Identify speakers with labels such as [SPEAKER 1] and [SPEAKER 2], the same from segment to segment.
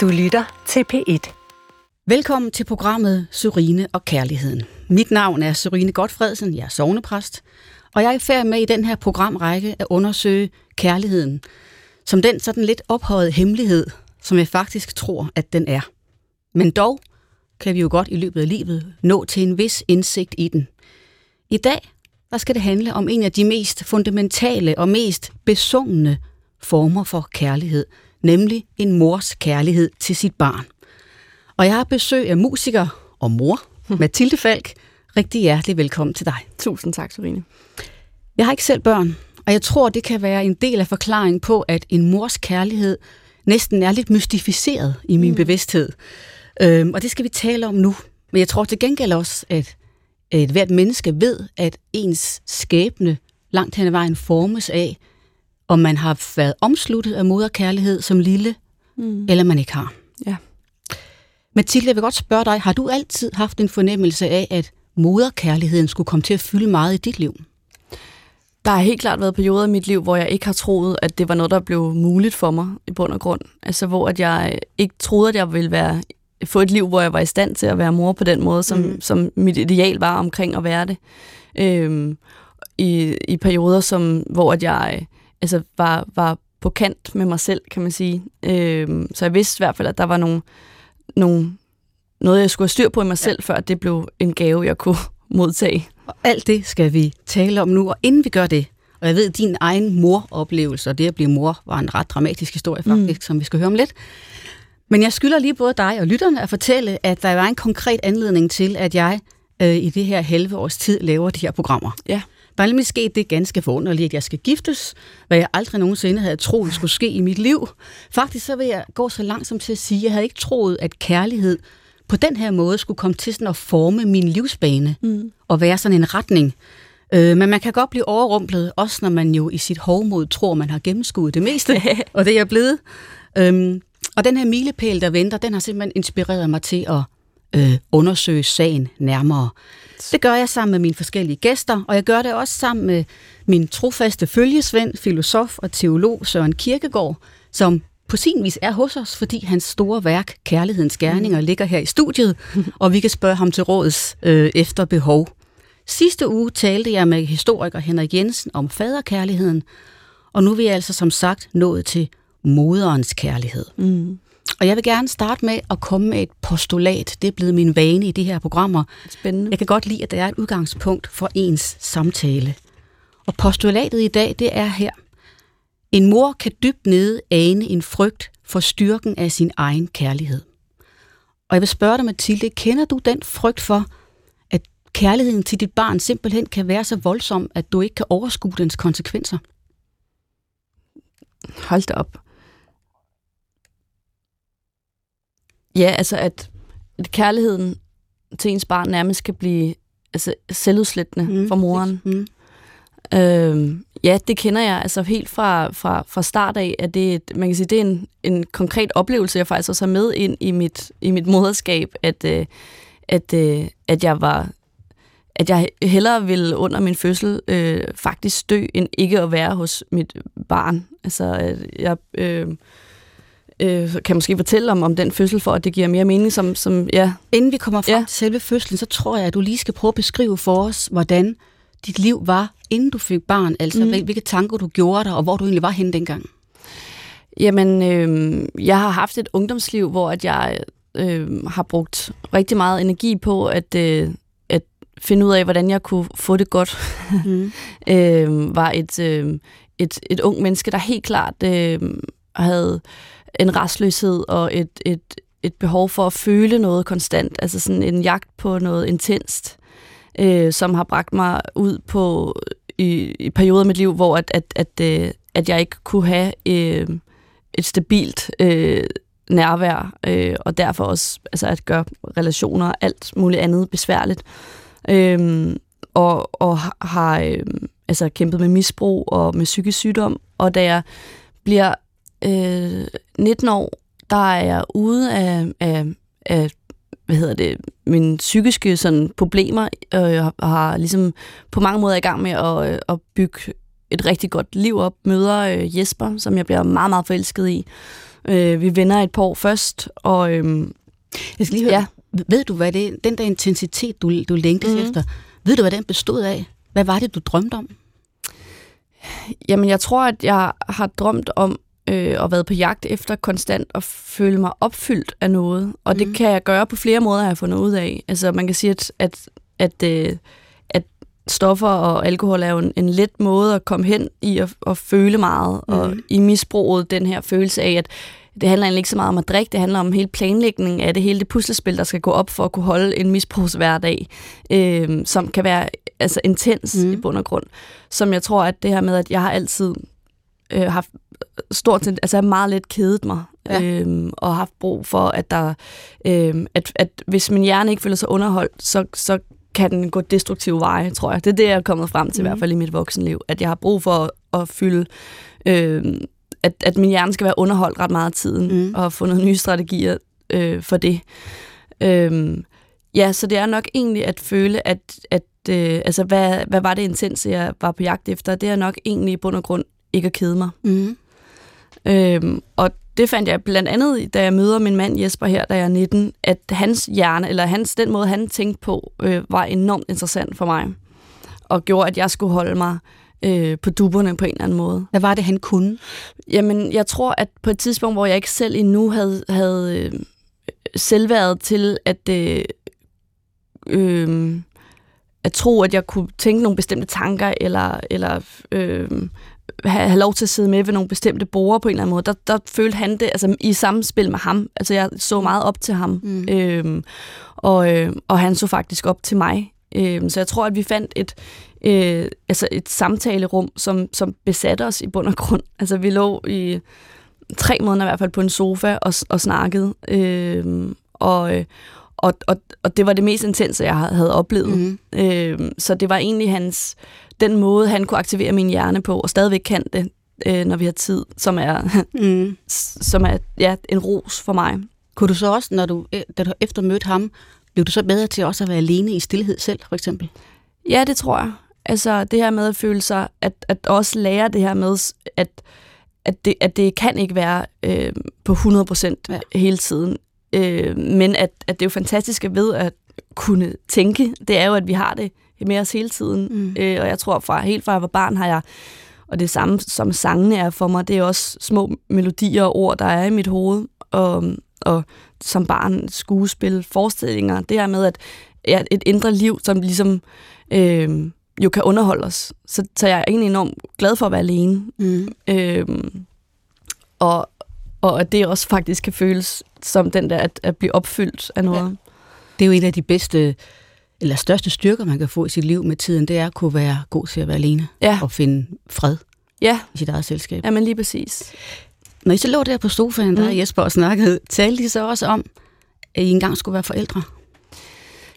[SPEAKER 1] Du lytter til P1.
[SPEAKER 2] Velkommen til programmet Surine og Kærligheden. Mit navn er Surine Godfredsen, jeg er sovnepræst, og jeg er i færd med i den her programrække at undersøge kærligheden, som den sådan lidt ophøjet hemmelighed, som jeg faktisk tror, at den er. Men dog kan vi jo godt i løbet af livet nå til en vis indsigt i den. I dag der skal det handle om en af de mest fundamentale og mest besungne former for kærlighed, nemlig en mors kærlighed til sit barn. Og jeg har besøg af musiker og mor, Mathilde Falk. Rigtig hjertelig velkommen til dig.
[SPEAKER 3] Tusind tak, Sorine.
[SPEAKER 2] Jeg har ikke selv børn, og jeg tror, det kan være en del af forklaringen på, at en mors kærlighed næsten er lidt mystificeret i min mm. bevidsthed. Øhm, og det skal vi tale om nu. Men jeg tror til gengæld også, at et hvert menneske ved, at ens skæbne langt hen ad vejen formes af, om man har været omsluttet af moderkærlighed som lille, mm. eller man ikke har.
[SPEAKER 3] Ja.
[SPEAKER 2] Mathilde, jeg vil godt spørge dig, har du altid haft en fornemmelse af, at moderkærligheden skulle komme til at fylde meget i dit liv?
[SPEAKER 3] Der har helt klart været perioder i mit liv, hvor jeg ikke har troet, at det var noget, der blev muligt for mig i bund og grund. Altså hvor at jeg ikke troede, at jeg ville være få et liv, hvor jeg var i stand til at være mor på den måde, som, mm. som mit ideal var omkring at være det. Øhm, i, I perioder, som, hvor at jeg altså, var, var på kant med mig selv, kan man sige. Øhm, så jeg vidste i hvert fald, at der var nogle, nogle, noget, jeg skulle have styr på i mig selv, før det blev en gave, jeg kunne modtage.
[SPEAKER 2] Og alt det skal vi tale om nu, og inden vi gør det, og jeg ved, at din egen moroplevelse, og det at blive mor, var en ret dramatisk historie faktisk, mm. som vi skal høre om lidt. Men jeg skylder lige både dig og lytterne at fortælle, at der var en konkret anledning til, at jeg øh, i det her halve års tid laver de her programmer.
[SPEAKER 3] Ja.
[SPEAKER 2] Der er nemlig sket det ganske forunderligt, at jeg skal giftes, hvad jeg aldrig nogensinde havde troet skulle ske i mit liv. Faktisk så vil jeg gå så langsomt til at sige, at jeg havde ikke troet, at kærlighed på den her måde skulle komme til sådan at forme min livsbane mm. og være sådan en retning. Øh, men man kan godt blive overrumplet, også når man jo i sit hovmod tror, man har gennemskuddet det meste, og det er jeg blevet. Øhm, og den her milepæl, der venter, den har simpelthen inspireret mig til at øh, undersøge sagen nærmere. Det gør jeg sammen med mine forskellige gæster, og jeg gør det også sammen med min trofaste følgesvend, filosof og teolog Søren Kirkegaard, som på sin vis er hos os, fordi hans store værk, Kærlighedens Gerninger, mm. ligger her i studiet, og vi kan spørge ham til råds øh, efter behov. Sidste uge talte jeg med historiker Henrik Jensen om faderkærligheden, og nu er vi altså som sagt nået til moderens kærlighed. Mm. Og jeg vil gerne starte med at komme med et postulat. Det er blevet min vane i de her programmer.
[SPEAKER 3] Spændende.
[SPEAKER 2] Jeg kan godt lide, at der er et udgangspunkt for ens samtale. Og postulatet i dag, det er her. En mor kan dybt nede ane en frygt for styrken af sin egen kærlighed. Og jeg vil spørge dig, Mathilde, kender du den frygt for, at kærligheden til dit barn simpelthen kan være så voldsom, at du ikke kan overskue dens konsekvenser?
[SPEAKER 3] Hold da op. Ja, altså at, kærligheden til ens barn nærmest kan blive altså, selvudslættende mm, for moren. Mm. Øhm, ja, det kender jeg altså helt fra, fra, fra start af, at det, et, man kan sige, det er en, en konkret oplevelse, jeg faktisk også har med ind i mit, i mit moderskab, at, øh, at, øh, at jeg var at jeg hellere ville under min fødsel øh, faktisk dø, end ikke at være hos mit barn. Altså, jeg øh, øh, kan måske fortælle om, om den fødsel, for at det giver mere mening. Som, som, ja.
[SPEAKER 2] Inden vi kommer frem ja. til selve fødslen, så tror jeg, at du lige skal prøve at beskrive for os, hvordan dit liv var, inden du fik barn. Altså, mm. hvilke tanker du gjorde dig, og hvor du egentlig var henne dengang.
[SPEAKER 3] Jamen, øh, jeg har haft et ungdomsliv, hvor at jeg øh, har brugt rigtig meget energi på at, øh, at finde ud af, hvordan jeg kunne få det godt. Mm. øh, var et, øh, et, et ung menneske, der helt klart øh, havde en restløshed og et, et, et behov for at føle noget konstant, altså sådan en jagt på noget intenst, øh, som har bragt mig ud på i, i perioder af mit liv, hvor at, at, at, øh, at jeg ikke kunne have øh, et stabilt øh, nærvær, øh, og derfor også altså at gøre relationer og alt muligt andet besværligt. Øh, og, og har øh, altså kæmpet med misbrug og med psykisk sygdom, og da jeg bliver øh, 19 år, der er jeg ude af, af, af hvad hedder det, mine psykiske sådan, problemer, og jeg har ligesom på mange måder i gang med at, at bygge et rigtig godt liv op. Møder øh, Jesper, som jeg bliver meget, meget forelsket i. Øh, vi vender et par år først, og øhm,
[SPEAKER 2] Jeg skal lige høre, ja. ved du, hvad det den der intensitet, du, du længtes mm. efter, ved du, hvad den bestod af? Hvad var det, du drømte om?
[SPEAKER 3] Jamen, jeg tror, at jeg har drømt om øh, og været på jagt efter konstant at føle mig opfyldt af noget. Og mm. det kan jeg gøre på flere måder, har jeg fundet ud af. Altså, man kan sige, at, at, at, øh, at stoffer og alkohol er jo en, en let måde at komme hen i at, at føle meget. Mm. Og i misbruget den her følelse af, at det handler egentlig ikke så meget om at drikke, det handler om hele planlægningen af det, hele det puslespil, der skal gå op for at kunne holde en misbrugshverdag, øh, som kan være altså intens mm. i bund og grund. Som jeg tror, at det her med, at jeg har altid øh, haft stort set, altså jeg har meget lidt kedet mig, ja. øhm, og haft brug for, at der, øhm, at, at hvis min hjerne ikke føler sig underholdt, så, så kan den gå destruktive veje, tror jeg. Det er det, jeg er kommet frem til, mm. i hvert fald i mit voksenliv, at jeg har brug for at, at fylde, øhm, at, at min hjerne skal være underholdt ret meget af tiden, mm. og have fundet nye strategier øh, for det. Øhm, ja, så det er nok egentlig at føle, at, at øh, altså, hvad, hvad var det intense, jeg var på jagt efter? Det er nok egentlig i bund og grund ikke at kede mig. Mm. Øhm, og det fandt jeg blandt andet, da jeg møder min mand Jesper her, da jeg er 19, at hans hjerne, eller hans, den måde, han tænkte på, øh, var enormt interessant for mig. Og gjorde, at jeg skulle holde mig øh, på duberne på en eller anden måde.
[SPEAKER 2] Hvad var det, han kunne?
[SPEAKER 3] Jamen, jeg tror, at på et tidspunkt, hvor jeg ikke selv endnu havde, havde øh, selvværet til at, øh, øh, at tro, at jeg kunne tænke nogle bestemte tanker, eller, eller øh, have, have lov til at sidde med ved nogle bestemte borer på en eller anden måde, der, der følte han det altså, i samspil med ham. Altså jeg så meget op til ham, mm. øhm, og, øh, og han så faktisk op til mig. Øhm, så jeg tror, at vi fandt et, øh, altså et samtalerum, som, som besatte os i bund og grund. Altså vi lå i tre måneder i hvert fald på en sofa og, og snakkede. Øhm, og, og, og, og det var det mest intense, jeg havde oplevet. Mm. Øhm, så det var egentlig hans den måde, han kunne aktivere min hjerne på, og stadigvæk kan det, øh, når vi har tid, som er, mm. som er ja, en ros for mig.
[SPEAKER 2] Kunne du så også, når du, øh, da du efter mødte ham, blev du så bedre til også at være alene i stillhed selv, for eksempel?
[SPEAKER 3] Ja, det tror jeg. Altså det her med at føle sig, at, at også lære det her med, at, at, det, at det kan ikke være øh, på 100% ja. hele tiden. Øh, men at, at det er jo fantastisk ved at kunne tænke, det er jo, at vi har det med os hele tiden. Mm. Øh, og jeg tror, fra helt fra jeg var barn har jeg, og det samme som sangene er for mig, det er også små melodier og ord, der er i mit hoved. Og, og som barn skuespil, forestillinger. Det her med, at ja, et indre liv, som ligesom øh, jo kan underholde os. Så, så jeg er egentlig enormt glad for at være alene. Mm. Øh, og, og at det også faktisk kan føles som den der, at, at blive opfyldt af noget. Ja.
[SPEAKER 2] Det er jo en af de bedste eller største styrker, man kan få i sit liv med tiden, det er at kunne være god til at være alene ja. og finde fred
[SPEAKER 3] ja.
[SPEAKER 2] i sit eget selskab.
[SPEAKER 3] Ja, men lige præcis.
[SPEAKER 2] Når I så lå der på sofaen, der mm. Jesper og snakkede, talte I så også om, at I engang skulle være forældre?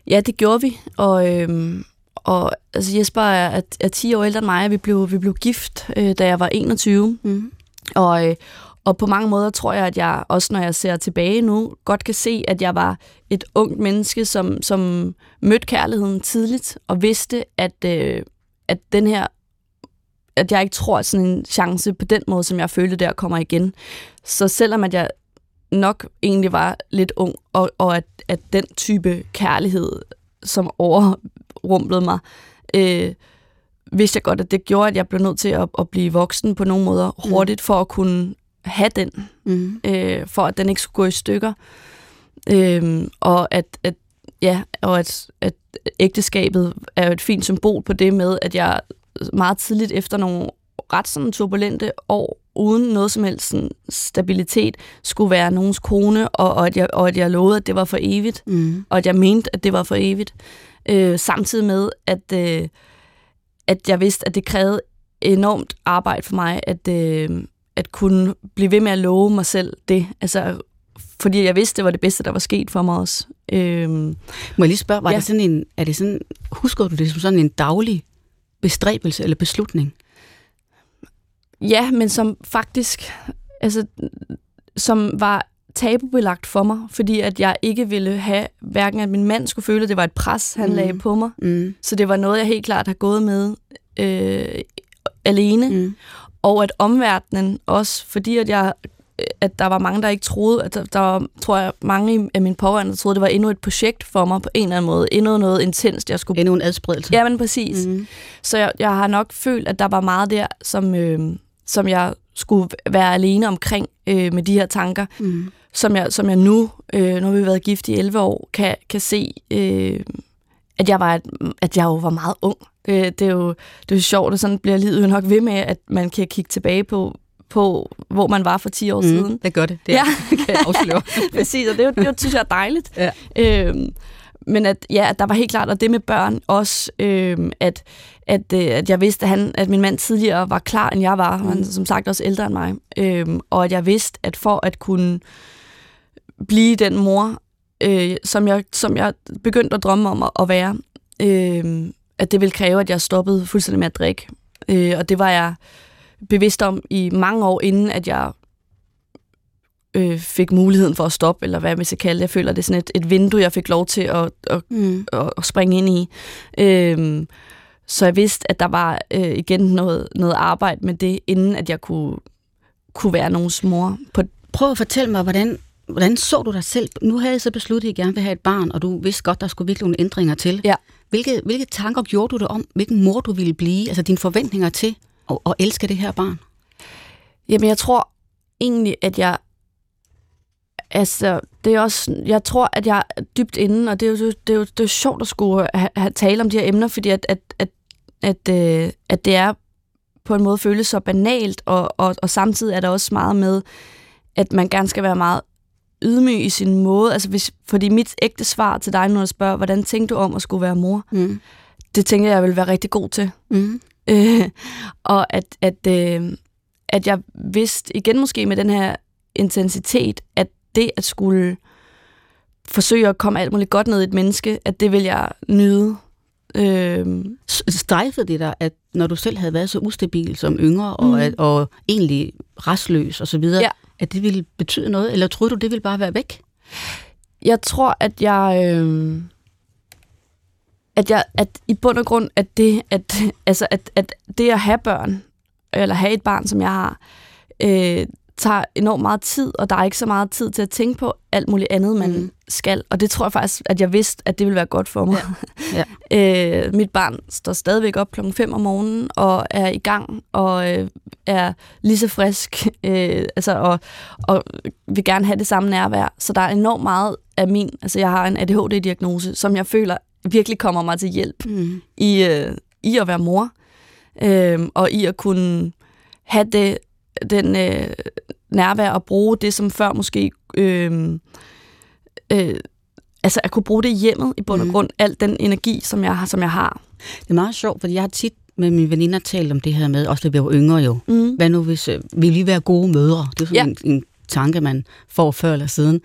[SPEAKER 3] Ja, det gjorde vi, og, øhm, og altså Jesper er, er 10 år ældre end mig, og vi blev, vi blev gift, øh, da jeg var 21. Mm. Og, øh, og på mange måder tror jeg, at jeg, også når jeg ser tilbage nu, godt kan se, at jeg var et ungt menneske, som, som mødte kærligheden tidligt, og vidste, at, øh, at den her at jeg ikke tror, at sådan en chance på den måde, som jeg følte der, kommer igen. Så selvom at jeg nok egentlig var lidt ung, og, og at, at den type kærlighed, som overrumplede mig, øh, vidste jeg godt, at det gjorde, at jeg blev nødt til at, at blive voksen på nogle måder mm. hurtigt, for at kunne have den, mm. øh, for at den ikke skulle gå i stykker. Øh, og at, at ja, og at, at ægteskabet er et fint symbol på det med, at jeg meget tidligt efter nogle ret sådan turbulente år, uden noget som helst sådan stabilitet, skulle være nogens kone, og, og, at jeg, og at jeg lovede, at det var for evigt, mm. og at jeg mente, at det var for evigt. Øh, samtidig med, at, øh, at jeg vidste, at det krævede enormt arbejde for mig, at, øh, at kunne blive ved med at love mig selv det. Altså, fordi jeg vidste, det var det bedste, der var sket for mig også. Øhm,
[SPEAKER 2] Må jeg lige spørge, var ja. det sådan en, er det sådan, husker du det som sådan en daglig bestræbelse eller beslutning?
[SPEAKER 3] Ja, men som faktisk, altså, som var tabubelagt for mig, fordi at jeg ikke ville have, hverken at min mand skulle føle, at det var et pres, han mm. lagde på mig. Mm. Så det var noget, jeg helt klart har gået med øh, alene. Mm og at omverdenen også, fordi at jeg at der var mange, der ikke troede, at der, der var, tror jeg, mange af mine pårørende, der troede, det var endnu et projekt for mig på en eller anden måde. Endnu noget intenst, jeg skulle...
[SPEAKER 2] Endnu en adspredelse.
[SPEAKER 3] Ja, men præcis. Mm. Så jeg, jeg har nok følt, at der var meget der, som, øh, som jeg skulle være alene omkring øh, med de her tanker, mm. som, jeg, som jeg nu, øh, nu har vi været gift i 11 år, kan, kan se, øh, at, jeg var, at jeg jo var meget ung. Øh, det, er jo, det er jo sjovt, og sådan bliver livet jo nok ved med, at man kan kigge tilbage på, på, hvor man var for 10 år mm, siden.
[SPEAKER 2] Det gør det, det ja. kan jeg afsløre.
[SPEAKER 3] Præcis, og det, er jo, det synes jeg er dejligt. Ja. Øhm, men at, ja, at der var helt klart, og det med børn også, øhm, at, at, øh, at jeg vidste, at, han, at min mand tidligere var klar, end jeg var. Mm. Han som sagt også ældre end mig. Øhm, og at jeg vidste, at for at kunne blive den mor, øh, som, jeg, som jeg begyndte at drømme om at, at være, øh, at det ville kræve, at jeg stoppede fuldstændig med at drikke. Øh, og det var jeg bevidst om i mange år, inden at jeg øh, fik muligheden for at stoppe, eller hvad man skal kalde det. Jeg føler, det er sådan et, et vindue, jeg fik lov til at, at, mm. at, at springe ind i. Øh, så jeg vidste, at der var øh, igen noget, noget arbejde med det, inden at jeg kunne, kunne være nogens mor. På
[SPEAKER 2] Prøv at fortælle mig, hvordan, hvordan så du dig selv? Nu havde jeg så besluttet, at I gerne vil have et barn, og du vidste godt, der skulle virkelig nogle ændringer til.
[SPEAKER 3] Ja.
[SPEAKER 2] Hvilke, hvilke tanker gjorde du dig om, hvilken mor du ville blive? Altså dine forventninger til at, at elske det her barn?
[SPEAKER 3] Jamen, jeg tror egentlig, at jeg... Altså, det er også... Jeg tror, at jeg er dybt inde, og det er jo, det er jo, det er jo sjovt at skulle have, have tale om de her emner, fordi at, at, at, at, øh, at det er på en måde føles så banalt, og, og, og samtidig er der også meget med, at man gerne skal være meget ydmyg i sin måde. Altså hvis, fordi mit ægte svar til dig, når du spørger, hvordan tænkte du om at skulle være mor? Mm. Det tænker jeg, jeg vil være rigtig god til. Mm. Øh, og at, at, øh, at jeg vidste, igen måske med den her intensitet, at det at skulle forsøge at komme alt muligt godt ned i et menneske, at det vil jeg nyde.
[SPEAKER 2] Øh, Strejfede det dig, at når du selv havde været så ustabil som yngre, mm. og, at, og egentlig restløs og så videre, ja at det ville betyde noget, eller troede du, det ville bare være væk?
[SPEAKER 3] Jeg tror, at jeg... Øh, at jeg at i bund og grund at det at altså at, at det at have børn eller have et barn som jeg har øh, tager enormt meget tid og der er ikke så meget tid til at tænke på alt muligt andet man mm. skal og det tror jeg faktisk at jeg vidste at det ville være godt for mig. Ja. Ja. øh, mit barn står stadigvæk op klokken 5 om morgenen og er i gang og øh, er lige så frisk øh, altså og, og vil gerne have det samme nærvær så der er enormt meget af min altså jeg har en ADHD diagnose som jeg føler virkelig kommer mig til hjælp mm. i, øh, i at være mor, øh, og i at kunne have det, den øh, nærvær og bruge det, som før måske... Øh, øh, altså at kunne bruge det i hjemmet i bund og mm. grund, al den energi, som jeg har. Som jeg har.
[SPEAKER 2] Det er meget sjovt, fordi jeg har tit med mine veninder talt om det her med, også da vi var yngre jo. Mm. Hvad nu hvis, øh, vi lige være gode mødre? Det er sådan ja. en, en tanke, man får før eller siden.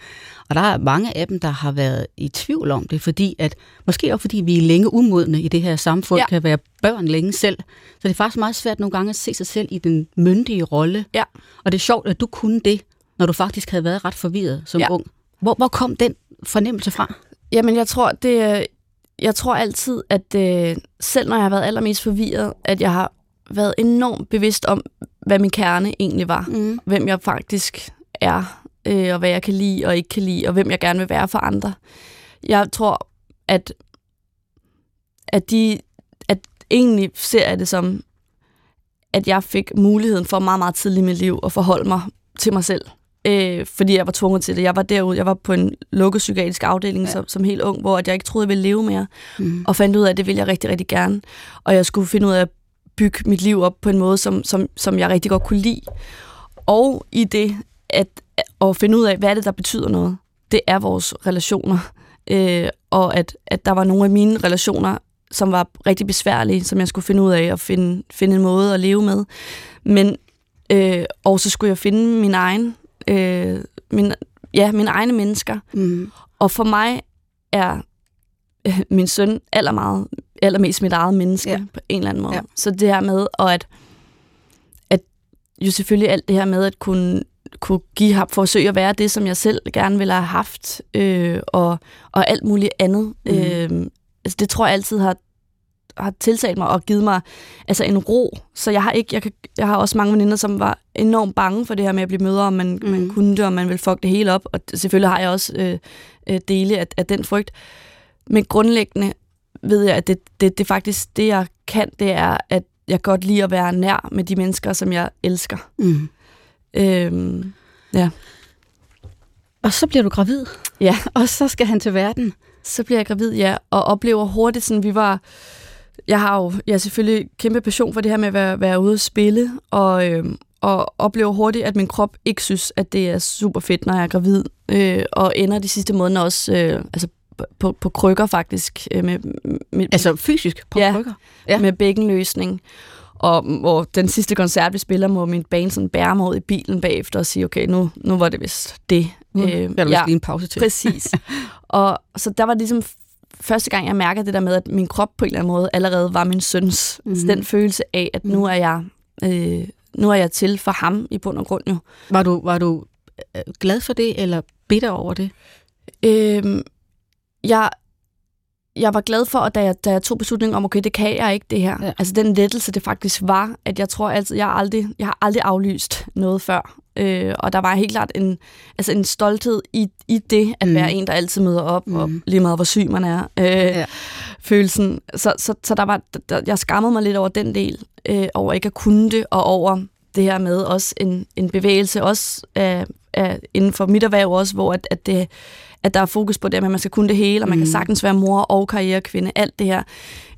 [SPEAKER 2] Og der er mange af dem, der har været i tvivl om det, fordi at, måske også fordi vi er længe umodne i det her samfund, ja. kan være børn længe selv. Så det er faktisk meget svært nogle gange at se sig selv i den myndige rolle.
[SPEAKER 3] Ja.
[SPEAKER 2] Og det er sjovt, at du kunne det, når du faktisk havde været ret forvirret som ja. ung. Hvor, hvor kom den fornemmelse fra?
[SPEAKER 3] Jamen, jeg tror, det, jeg tror altid, at øh, selv når jeg har været allermest forvirret, at jeg har været enormt bevidst om, hvad min kerne egentlig var. Mm. Hvem jeg faktisk er, øh, og hvad jeg kan lide og ikke kan lide, og hvem jeg gerne vil være for andre. Jeg tror, at, at de at egentlig ser jeg det som, at jeg fik muligheden for meget, meget tidligt i mit liv at forholde mig til mig selv. Øh, fordi jeg var tvunget til det. Jeg var derude, jeg var på en lukket psykiatrisk afdeling ja. som, som helt ung, hvor jeg ikke troede, jeg ville leve mere. Mm. Og fandt ud af, at det ville jeg rigtig, rigtig gerne. Og jeg skulle finde ud af at bygge mit liv op på en måde, som, som, som jeg rigtig godt kunne lide. Og i det at, at finde ud af, hvad er det, der betyder noget. Det er vores relationer. Øh, og at, at der var nogle af mine relationer, som var rigtig besværlige, som jeg skulle finde ud af at finde, finde en måde at leve med. Men øh, og så skulle jeg finde min egen, øh, min, ja, mine egne mennesker. Mm. Og for mig er øh, min søn aller meget, allermest mit eget menneske ja. på en eller anden måde. Ja. Så det her med, og at, at jo selvfølgelig alt det her med at kunne kunne give ham, forsøge at være det, som jeg selv gerne ville have haft, øh, og, og alt muligt andet. Mm. Øh, altså det tror jeg altid har, har tiltalt mig og givet mig altså en ro. Så jeg har ikke, jeg, kan, jeg har også mange veninder, som var enormt bange for det her med at blive møder, om man, mm. man kunne det, og man vil fuck det hele op. Og selvfølgelig har jeg også øh, øh, dele af, af den frygt. Men grundlæggende ved jeg, at det, det, det faktisk det, jeg kan, det er, at jeg godt lide at være nær med de mennesker, som jeg elsker. Mm. Øhm, ja.
[SPEAKER 2] Og så bliver du gravid.
[SPEAKER 3] Ja.
[SPEAKER 2] Og så skal han til verden.
[SPEAKER 3] Så bliver jeg gravid, ja, og oplever hurtigt, sådan vi var... Jeg har jo jeg har selvfølgelig kæmpe passion for det her med at være, være ude og spille, og, øhm, og oplever hurtigt, at min krop ikke synes, at det er super fedt, når jeg er gravid, øh, og ender de sidste måneder også øh, altså på, på krykker faktisk. Øh, med,
[SPEAKER 2] med, altså fysisk på
[SPEAKER 3] ja,
[SPEAKER 2] krykker?
[SPEAKER 3] Ja, med bækkenløsning. Og hvor den sidste koncert, vi spiller, må min bane sådan bære mig ud i bilen bagefter og sige, okay, nu, nu var det vist det.
[SPEAKER 2] Mm, øh, er du ja, lige en pause til.
[SPEAKER 3] Præcis. og så der var ligesom første gang, jeg mærkede det der med, at min krop på en eller anden måde allerede var min søns. Mm. den følelse af, at nu er jeg øh, nu er jeg til for ham i bund og grund jo.
[SPEAKER 2] Var du, var du øh, glad for det, eller bitter over det?
[SPEAKER 3] Øhm, jeg, jeg var glad for, at da jeg, da jeg tog beslutningen om, okay, det kan jeg ikke det her. Ja. Altså den lettelse, det faktisk var, at jeg tror altid, jeg har aldrig, jeg har aldrig aflyst noget før. Øh, og der var helt klart en, altså en stolthed i, i det, at mm. være en, der altid møder op, mm. og lige meget hvor syg man er. Øh, ja. Følelsen. Så, så, så der var, der, jeg skammede mig lidt over den del, øh, over ikke at kunne det, og over det her med også en, en bevægelse, også af, af, inden for mit erhverv også, hvor at, at det at der er fokus på det, at man skal kunne det hele, og man mm. kan sagtens være mor og karrierekvinde, alt det her.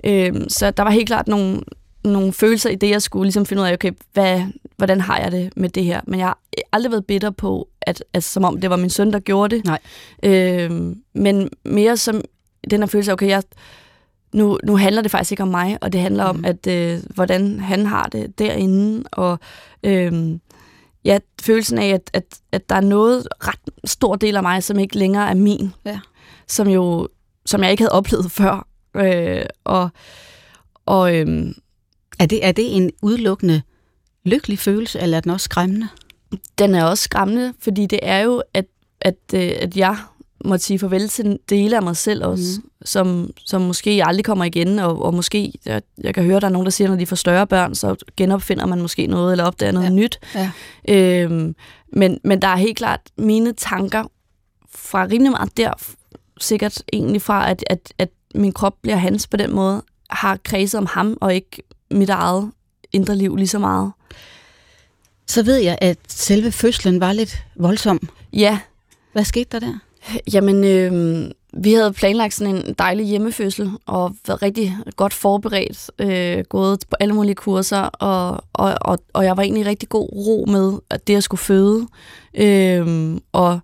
[SPEAKER 3] Øhm, så der var helt klart nogle, nogle følelser i det, jeg skulle ligesom finde ud af, okay, hvad, hvordan har jeg det med det her? Men jeg har aldrig været bitter på, at, at som om det var min søn, der gjorde det.
[SPEAKER 2] Nej.
[SPEAKER 3] Øhm, men mere som den her følelse af, okay, jeg, nu, nu handler det faktisk ikke om mig, og det handler mm. om, at øh, hvordan han har det derinde, og øh, ja, følelsen af, at, at, at der er noget ret stor del af mig, som ikke længere er min. Ja. Som jo, som jeg ikke havde oplevet før. Øh, og og øh,
[SPEAKER 2] er, det, er det en udelukkende lykkelig følelse, eller er den også skræmmende?
[SPEAKER 3] Den er også skræmmende, fordi det er jo, at, at, øh, at jeg måtte sige farvel til en del af mig selv også, mm. som, som måske aldrig kommer igen, og, og måske, jeg, jeg kan høre, der er nogen, der siger, når de får større børn, så genopfinder man måske noget, eller opdager noget ja. nyt. Ja. Øhm, men, men der er helt klart mine tanker fra rimelig meget der, sikkert egentlig fra, at, at, at min krop bliver hans på den måde, har kredset om ham, og ikke mit eget indre liv lige så meget.
[SPEAKER 2] Så ved jeg, at selve fødslen var lidt voldsom.
[SPEAKER 3] Ja.
[SPEAKER 2] Hvad skete der der?
[SPEAKER 3] Jamen, øh, vi havde planlagt sådan en dejlig hjemmefødsel, og været rigtig godt forberedt, øh, gået på alle mulige kurser, og, og, og, og jeg var egentlig rigtig god ro med, at det, jeg skulle føde. Øh, og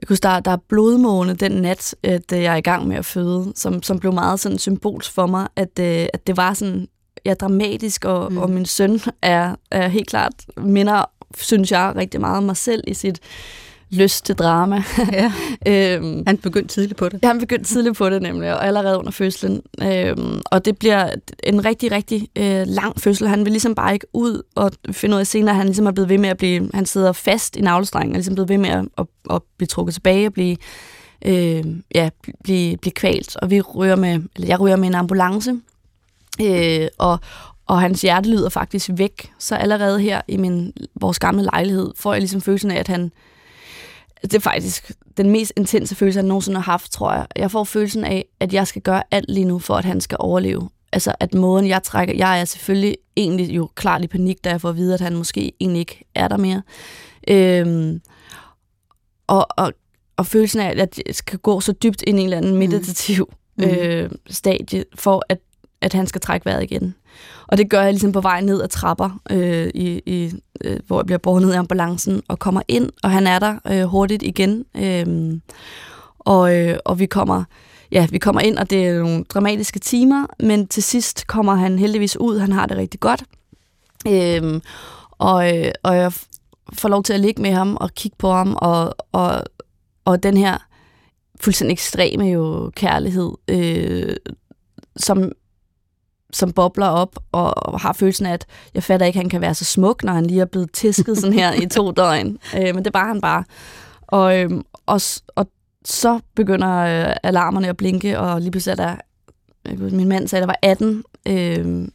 [SPEAKER 3] jeg kunne starte, der er blodmåne den nat, at jeg er i gang med at føde, som, som blev meget sådan symbolsk for mig, at, øh, at det var sådan ja, dramatisk, og, mm. og min søn er, er helt klart minder, synes jeg, rigtig meget om mig selv i sit lyst til drama.
[SPEAKER 2] Ja. øhm, han begyndte tidligt på det.
[SPEAKER 3] Ja, han begyndte tidligt på det nemlig, og allerede under fødslen. Øhm, og det bliver en rigtig, rigtig øh, lang fødsel. Han vil ligesom bare ikke ud og finde ud af senere, han ligesom er blevet ved med at blive, han sidder fast i navlestrengen, og ligesom blevet ved med at, at, at blive trukket tilbage og blive, øh, ja, blive, blive kvalt. Og vi rører med, eller jeg rører med en ambulance, øh, og, og hans hjerte lyder faktisk væk. Så allerede her i min, vores gamle lejlighed får jeg ligesom følelsen af, at han, det er faktisk den mest intense følelse, jeg nogensinde har haft, tror jeg. Jeg får følelsen af, at jeg skal gøre alt lige nu, for at han skal overleve. Altså, at måden, jeg trækker... Jeg er selvfølgelig egentlig jo klart i panik, da jeg får at vide, at han måske egentlig ikke er der mere. Øhm, og, og, og følelsen af, at jeg skal gå så dybt ind i en eller anden mm. meditativ mm. øh, stadie, for at, at han skal trække vejret igen. Og det gør jeg ligesom på vej ned ad trapper, øh, i, i, øh, hvor jeg bliver båret ned i ambulancen og kommer ind, og han er der øh, hurtigt igen. Øh, og, øh, og vi kommer ja, vi kommer ind, og det er nogle dramatiske timer, men til sidst kommer han heldigvis ud. Han har det rigtig godt. Øh, og, øh, og jeg får lov til at ligge med ham og kigge på ham, og, og, og den her fuldstændig ekstreme jo kærlighed, øh, som som bobler op, og har følelsen af, at jeg fatter ikke, at han kan være så smuk, når han lige er blevet tisket sådan her i to døgn. Øh, men det var han bare. Og, øh, og, og så begynder øh, alarmerne at blinke, og lige pludselig er der min mand sagde, der var 18 øh,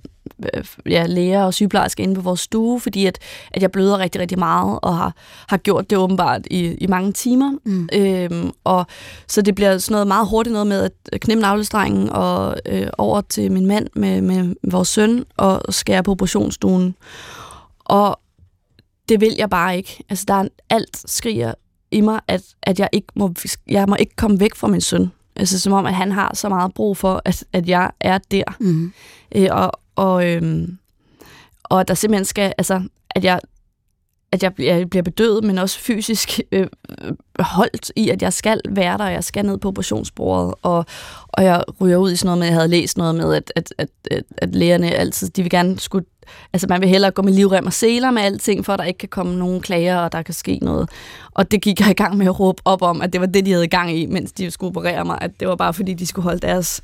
[SPEAKER 3] ja, læger og sygeplejersker inde på vores stue, fordi at, at jeg bløder rigtig, rigtig meget, og har, har gjort det åbenbart i, i mange timer. Mm. Øhm, og så det bliver sådan noget meget hurtigt noget med at knippe navlestrengen og øh, over til min mand med, med vores søn og skære på operationsstuen. Og det vil jeg bare ikke. Altså, der er alt skriger i mig, at, at jeg ikke må, jeg må ikke komme væk fra min søn. Altså som om, at han har så meget brug for, at, at jeg er der. Mm. Øh, og, og, øhm, og der simpelthen skal, altså, at jeg, at jeg, jeg bliver bedøvet, men også fysisk øh, holdt i, at jeg skal være der, og jeg skal ned på operationsbordet, og, og jeg ryger ud i sådan noget med, at jeg havde læst noget med, at, at, at, at, at lægerne altid, de vil gerne skulle, altså man vil hellere gå med livrem og seler med alting, for at der ikke kan komme nogen klager, og der kan ske noget. Og det gik jeg i gang med at råbe op om, at det var det, de havde gang i, mens de skulle operere mig, at det var bare fordi, de skulle holde deres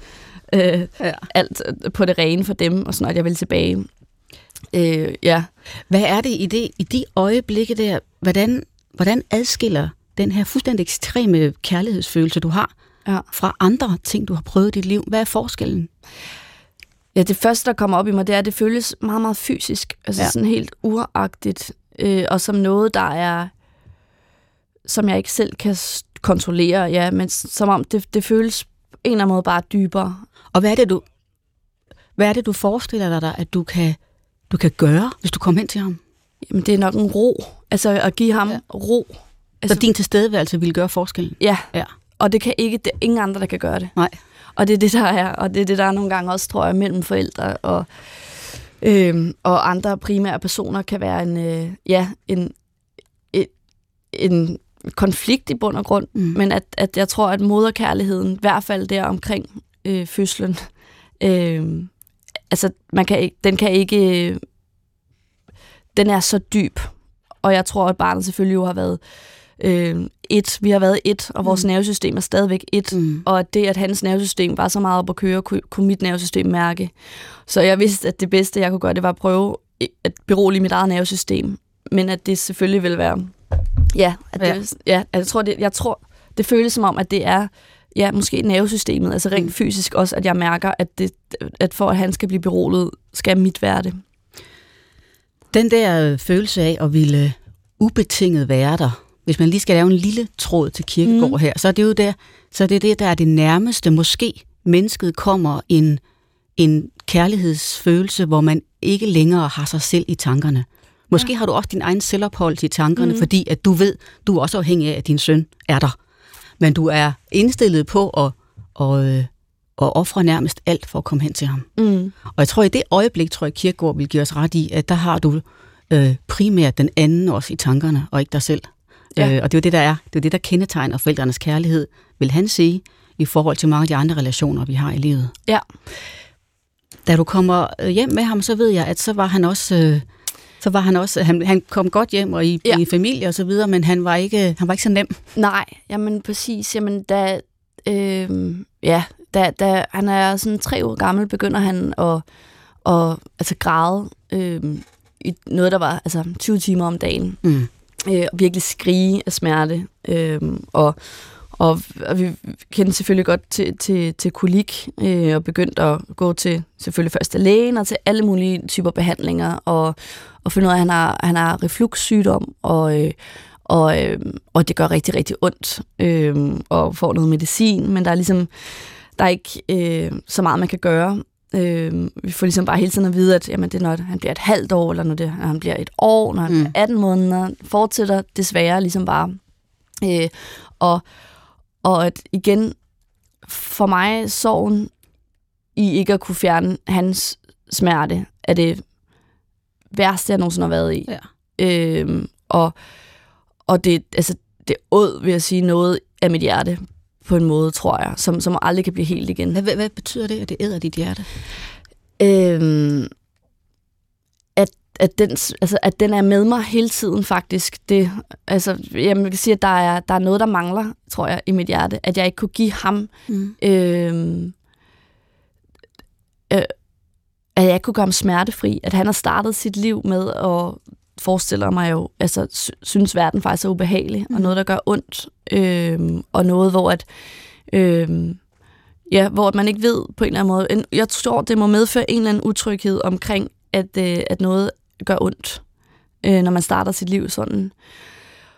[SPEAKER 3] øh, ja. alt på det rene for dem, og snart jeg vil tilbage.
[SPEAKER 2] Øh, ja. Hvad er det i, det i de øjeblikke der, hvordan, hvordan adskiller den her fuldstændig ekstreme kærlighedsfølelse, du har, ja. fra andre ting, du har prøvet i dit liv? Hvad er forskellen?
[SPEAKER 3] Ja, det første, der kommer op i mig, det er, at det føles meget, meget fysisk. Altså ja. sådan helt uragtigt. Øh, og som noget, der er som jeg ikke selv kan kontrollere, ja, men som om det, det føles en eller anden måde bare dybere.
[SPEAKER 2] Og hvad er det, du, hvad er det, du forestiller dig, at du kan, du kan gøre, hvis du kommer hen til ham?
[SPEAKER 3] Jamen, det er nok en ro. Altså at give ham ja. ro.
[SPEAKER 2] Altså, så din tilstedeværelse vil gøre forskellen?
[SPEAKER 3] Ja. ja. Og det kan ikke, det ingen andre, der kan gøre det.
[SPEAKER 2] Nej.
[SPEAKER 3] Og det er det, der er, og det er det, der er nogle gange også, tror jeg, mellem forældre og, øhm, og andre primære personer kan være en, øh, ja, en, en, en konflikt i bund og grund, mm. men at, at jeg tror, at moderkærligheden, i hvert fald der omkring øh, fødslen, øh, altså man kan, den kan ikke, øh, den er så dyb, og jeg tror, at barnet selvfølgelig jo har været øh, et, vi har været et, og vores mm. nervesystem er stadigvæk et, mm. og at det, at hans nervesystem var så meget op at køre, kunne, kunne mit nervesystem mærke. Så jeg vidste, at det bedste, jeg kunne gøre, det var at prøve at berolige mit eget nervesystem, men at det selvfølgelig vil være Ja, at det, ja. ja at jeg, tror, det, jeg tror, det føles som om, at det er ja, måske nervesystemet, altså rent mm. fysisk også, at jeg mærker, at, det, at for at han skal blive beroliget, skal mit være det.
[SPEAKER 2] Den der følelse af at ville ubetinget være der, hvis man lige skal lave en lille tråd til kirkegård mm. her, så er det jo der, så er det det, der er det nærmeste, måske mennesket kommer en, en kærlighedsfølelse, hvor man ikke længere har sig selv i tankerne. Måske ja. har du også din egen selvophold i tankerne, mm. fordi at du ved, du er også afhængig af, at din søn er der. Men du er indstillet på at, at, øh, at ofre nærmest alt for at komme hen til ham. Mm. Og jeg tror, i det øjeblik, tror jeg, Kirkegaard vil give os ret i, at der har du øh, primært den anden også i tankerne, og ikke dig selv. Ja. Øh, og det er jo det, der er. Det er det, der kendetegner forældrenes kærlighed, vil han sige, i forhold til mange af de andre relationer, vi har i livet.
[SPEAKER 3] Ja.
[SPEAKER 2] Da du kommer øh, hjem med ham, så ved jeg, at så var han også... Øh, så var han også, han, han kom godt hjem og i, ja. i familie og så videre, men han var ikke, han var ikke så nem.
[SPEAKER 3] Nej, jamen præcis, jamen da, øh, ja, da, da han er sådan tre år gammel, begynder han at, at altså græde øh, i noget, der var altså 20 timer om dagen. Mm. Øh, og virkelig skrige af smerte. Øh, og, og, og vi kendte selvfølgelig godt til, til, til kolik, øh, og begyndte at gå til selvfølgelig først til lægen, og til alle mulige typer behandlinger, og, og finde ud af, at han har, han har refluxsygdom, og, øh, og, øh, og det gør rigtig, rigtig ondt, øh, og får noget medicin, men der er ligesom, der er ikke øh, så meget, man kan gøre. Øh, vi får ligesom bare hele tiden at vide, at jamen, det er, når han bliver et halvt år, eller når, det, når han bliver et år, når han mm. bliver 18 måneder, fortsætter desværre ligesom bare. Øh, og, og at igen, for mig, sorgen i ikke at kunne fjerne hans smerte, er det værste, jeg nogensinde har været i. Ja. Øhm, og, og det, altså, det åd, vil jeg sige, noget af mit hjerte på en måde, tror jeg, som, som aldrig kan blive helt igen.
[SPEAKER 2] Hvad, hvad, hvad betyder det, at det æder dit hjerte?
[SPEAKER 3] Øhm, at, den, altså, at den er med mig hele tiden, faktisk. Det, altså, jeg kan sige, at der er, der er noget, der mangler, tror jeg, i mit hjerte. At jeg ikke kunne give ham mm. øhm, øh, at jeg ikke kunne gøre ham smertefri. At han har startet sit liv med at forestille mig jo, altså synes verden faktisk er ubehagelig, mm. og noget, der gør ondt, øh, og noget, hvor at, øh, ja, hvor man ikke ved på en eller anden måde. Jeg tror, det må medføre en eller anden utryghed omkring, at, øh, at noget gør ondt, øh, når man starter sit liv sådan.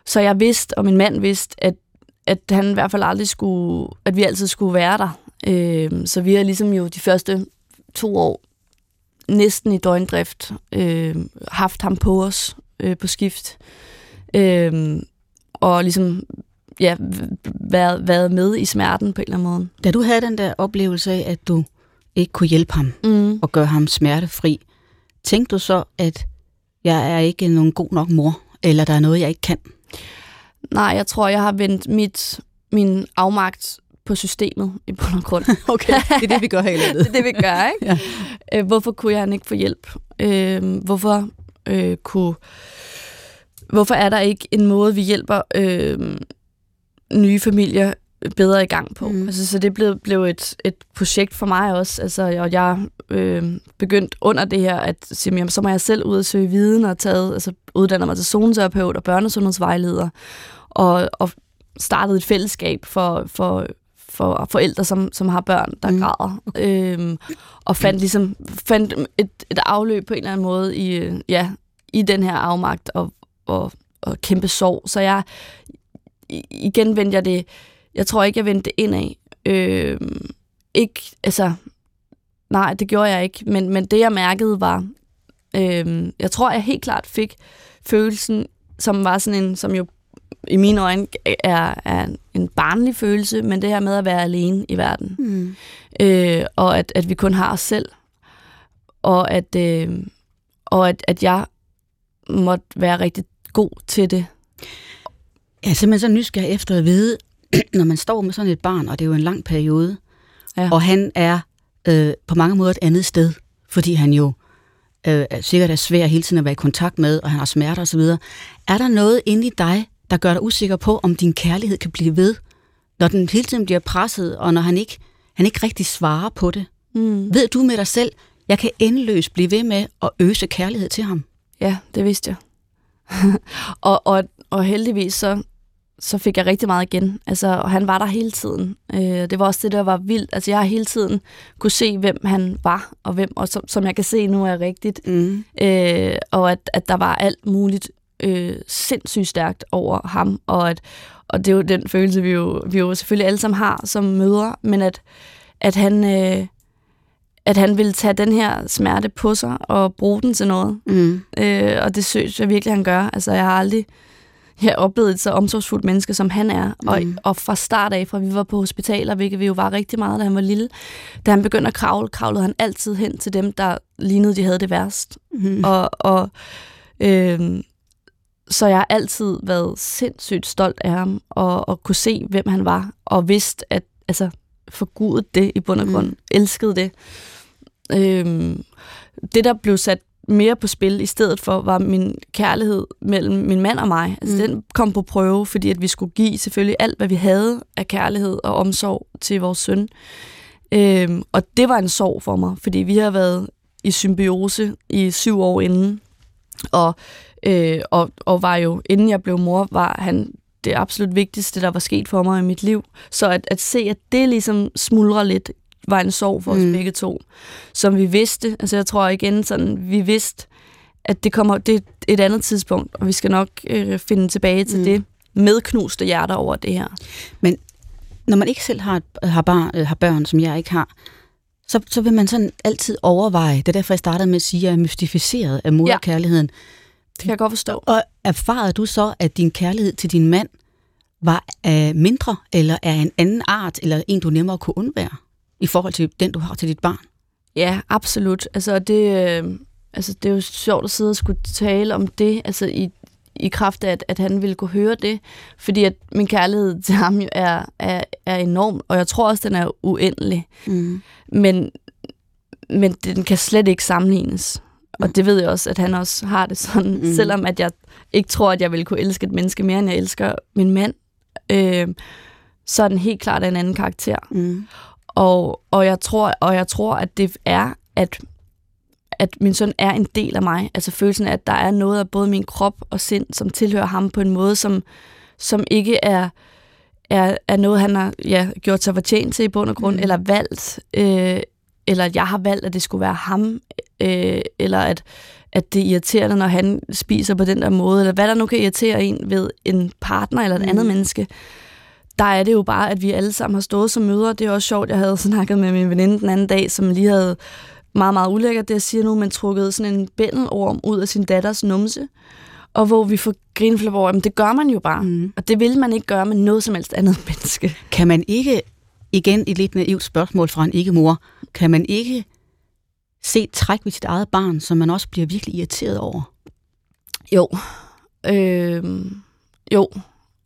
[SPEAKER 3] Så jeg vidste, og min mand vidste, at, at han i hvert fald aldrig skulle, at vi altid skulle være der. Øh, så vi har ligesom jo de første to år næsten i døgndrift øh, haft ham på os øh, på skift. Øh, og ligesom ja, været, været med i smerten på en eller anden måde.
[SPEAKER 2] Da du havde den der oplevelse af, at du ikke kunne hjælpe ham
[SPEAKER 3] Mm.
[SPEAKER 2] og gøre ham smertefri, tænkte du så, at jeg er ikke nogen god nok mor, eller der er noget, jeg ikke kan?
[SPEAKER 3] Nej, jeg tror, jeg har vendt mit, min afmagt på systemet i bund og grund.
[SPEAKER 2] Okay, det er det, vi gør her i landet.
[SPEAKER 3] det er det, vi gør, ikke?
[SPEAKER 2] Ja.
[SPEAKER 3] Øh, hvorfor kunne jeg ikke få hjælp? Øh, hvorfor øh, kunne... Hvorfor er der ikke en måde, vi hjælper øh, nye familier bedre i gang på?
[SPEAKER 2] Mm.
[SPEAKER 3] Altså, så det blev, blev et, et projekt for mig også. Altså, og jeg øh, begyndte under det her at sige, jamen, så må jeg selv ud og søge viden og taget, altså, uddanner mig til zoneterapeut og børnesundhedsvejleder og, og startede et fællesskab for, for, for forældre, som, som har børn, der
[SPEAKER 2] Mm.
[SPEAKER 3] græder. Øhm, og fandt ligesom fandt et, et afløb på en eller anden måde i, ja, i den her afmagt og, og, og kæmpe sorg. Så jeg igen vendte jeg det, jeg tror ikke, jeg vendte det indad. Øhm, ikke, altså, nej, det gjorde jeg ikke, men, men det jeg mærkede var, øhm, jeg tror, jeg helt klart fik følelsen, som var sådan en, som jo i mine øjne er, er en barnlig følelse, men det her med at være alene i verden.
[SPEAKER 2] Mm.
[SPEAKER 3] Øh, og at, at vi kun har os selv. Og at, øh, og at, at jeg måtte være rigtig god til det.
[SPEAKER 2] Jeg er simpelthen så nysgerrig efter at vide, når man står med sådan et barn, og det er jo en lang periode,
[SPEAKER 3] Ja.
[SPEAKER 2] og han er øh, på mange måder et andet sted, fordi han jo øh, er sikkert er svær hele tiden at være i kontakt med, og han har smerter osv. Er der noget inde i dig, der gør dig usikker på, om din kærlighed kan blive ved, når den hele tiden bliver presset, og når han ikke, han ikke rigtig svarer på det?
[SPEAKER 3] Mm.
[SPEAKER 2] Ved du med dig selv, jeg kan endeløst blive ved med at øse kærlighed til ham?
[SPEAKER 3] Ja, det vidste jeg. og, og, og heldigvis så, så fik jeg rigtig meget igen. Altså, og han var der hele tiden. Øh, det var også det, der var vildt. Altså, jeg har hele tiden kunne se, hvem han var, og hvem, og som, som jeg kan se nu er rigtigt.
[SPEAKER 2] Mm.
[SPEAKER 3] øh, og at, at der var alt muligt øh, sindssygt stærkt over ham, og, at, og det er jo den følelse, vi jo, vi jo selvfølgelig alle sammen har som mødre, men at, at han... Øh, at han ville tage den her smerte på sig og bruge den til noget.
[SPEAKER 2] Mm.
[SPEAKER 3] Øh, og det synes jeg virkelig, han gør. Altså, jeg har aldrig har oplevet et så omsorgsfuldt menneske, som han er. Mm. Og,
[SPEAKER 2] Mm.
[SPEAKER 3] og fra start af, fra vi var på hospitaler, hvilket vi jo var rigtig meget, da han var lille, da han begyndte at kravle, kravlede han altid hen til dem, der lignede, de havde det værst.
[SPEAKER 2] Mm.
[SPEAKER 3] Og, og øh, så jeg har altid været sindssygt stolt af ham, og, og kunne se, hvem han var, og vidste, at altså, forgudet det i bund og grund,
[SPEAKER 2] Mm.
[SPEAKER 3] mm. elskede det. Øh, det, der blev sat mere på spil i stedet for, var min kærlighed mellem min mand og mig. Altså,
[SPEAKER 2] Mm.
[SPEAKER 3] den kom på prøve, fordi at vi skulle give selvfølgelig alt, hvad vi havde af kærlighed og omsorg til vores søn. Øhm, og det var en sorg for mig, fordi vi har været i symbiose i syv år inden. Og, øh, og, og var jo, inden jeg blev mor, var han det absolut vigtigste, der var sket for mig i mit liv. Så at, at se, at det ligesom smuldrer lidt, var en sorg for os
[SPEAKER 2] Mm.
[SPEAKER 3] begge to. Som vi vidste, altså jeg tror igen sådan, vi vidste, at det kommer, det er et andet tidspunkt, og vi skal nok øh, finde tilbage til
[SPEAKER 2] Mm.
[SPEAKER 3] det med knuste hjerter over det her.
[SPEAKER 2] når man ikke selv har, har, barn, øh, har børn, som jeg ikke har, så, så vil man sådan altid overveje, det er derfor, jeg startede med at sige, at jeg er mystificeret af moderkærligheden.
[SPEAKER 3] Det kan jeg godt forstå.
[SPEAKER 2] Og erfarede du så, at din kærlighed til din mand var af mindre, eller af en anden art, eller en, du nemmere kunne undvære, i forhold til den, du har til dit barn?
[SPEAKER 3] Ja, absolut. Altså, det, øh, altså, det er jo sjovt at sidde og skulle tale om det, altså i, i kraft af, at, at han ville kunne høre det, fordi at min kærlighed til ham jo er, er, er enorm, og jeg tror også, den er uendelig.
[SPEAKER 2] Mm.
[SPEAKER 3] Men, men den kan slet ikke sammenlignes. Og det ved jeg også, at han også har det sådan,
[SPEAKER 2] Mm.
[SPEAKER 3] mm. selvom at jeg ikke tror, at jeg ville kunne elske et menneske mere, end jeg elsker min mand. Øh, så er den helt klart en anden karakter.
[SPEAKER 2] Mm.
[SPEAKER 3] Og, og, jeg tror, og jeg tror, at det er, at, at min søn er en del af mig. Altså følelsen af, at der er noget af både min krop og sind, som tilhører ham på en måde, som, som ikke er, er, er noget, han har ja, gjort sig fortjent til i bund og grund, mm. eller valgt, øh, eller at jeg har valgt, at det skulle være ham, øh, eller at, at det er irriterende, når han spiser på den der måde, eller hvad der nu kan irritere en ved en partner eller et mm. andet menneske. Der er det jo bare, at vi alle sammen har stået som mødre. Det er også sjovt, jeg havde snakket med min veninde den anden dag, som lige havde meget, meget ulækkert, det jeg siger nu, men trukket sådan en bændelorm ud af sin datters numse og hvor vi får grinflip over, at det gør man jo bare. Mm. Og det vil man ikke gøre med noget som helst andet menneske.
[SPEAKER 2] Kan man ikke, igen et lidt naivt spørgsmål fra en ikke-mor, kan man ikke se træk ved sit eget barn, som man også bliver virkelig irriteret over?
[SPEAKER 3] Jo. Øh, jo.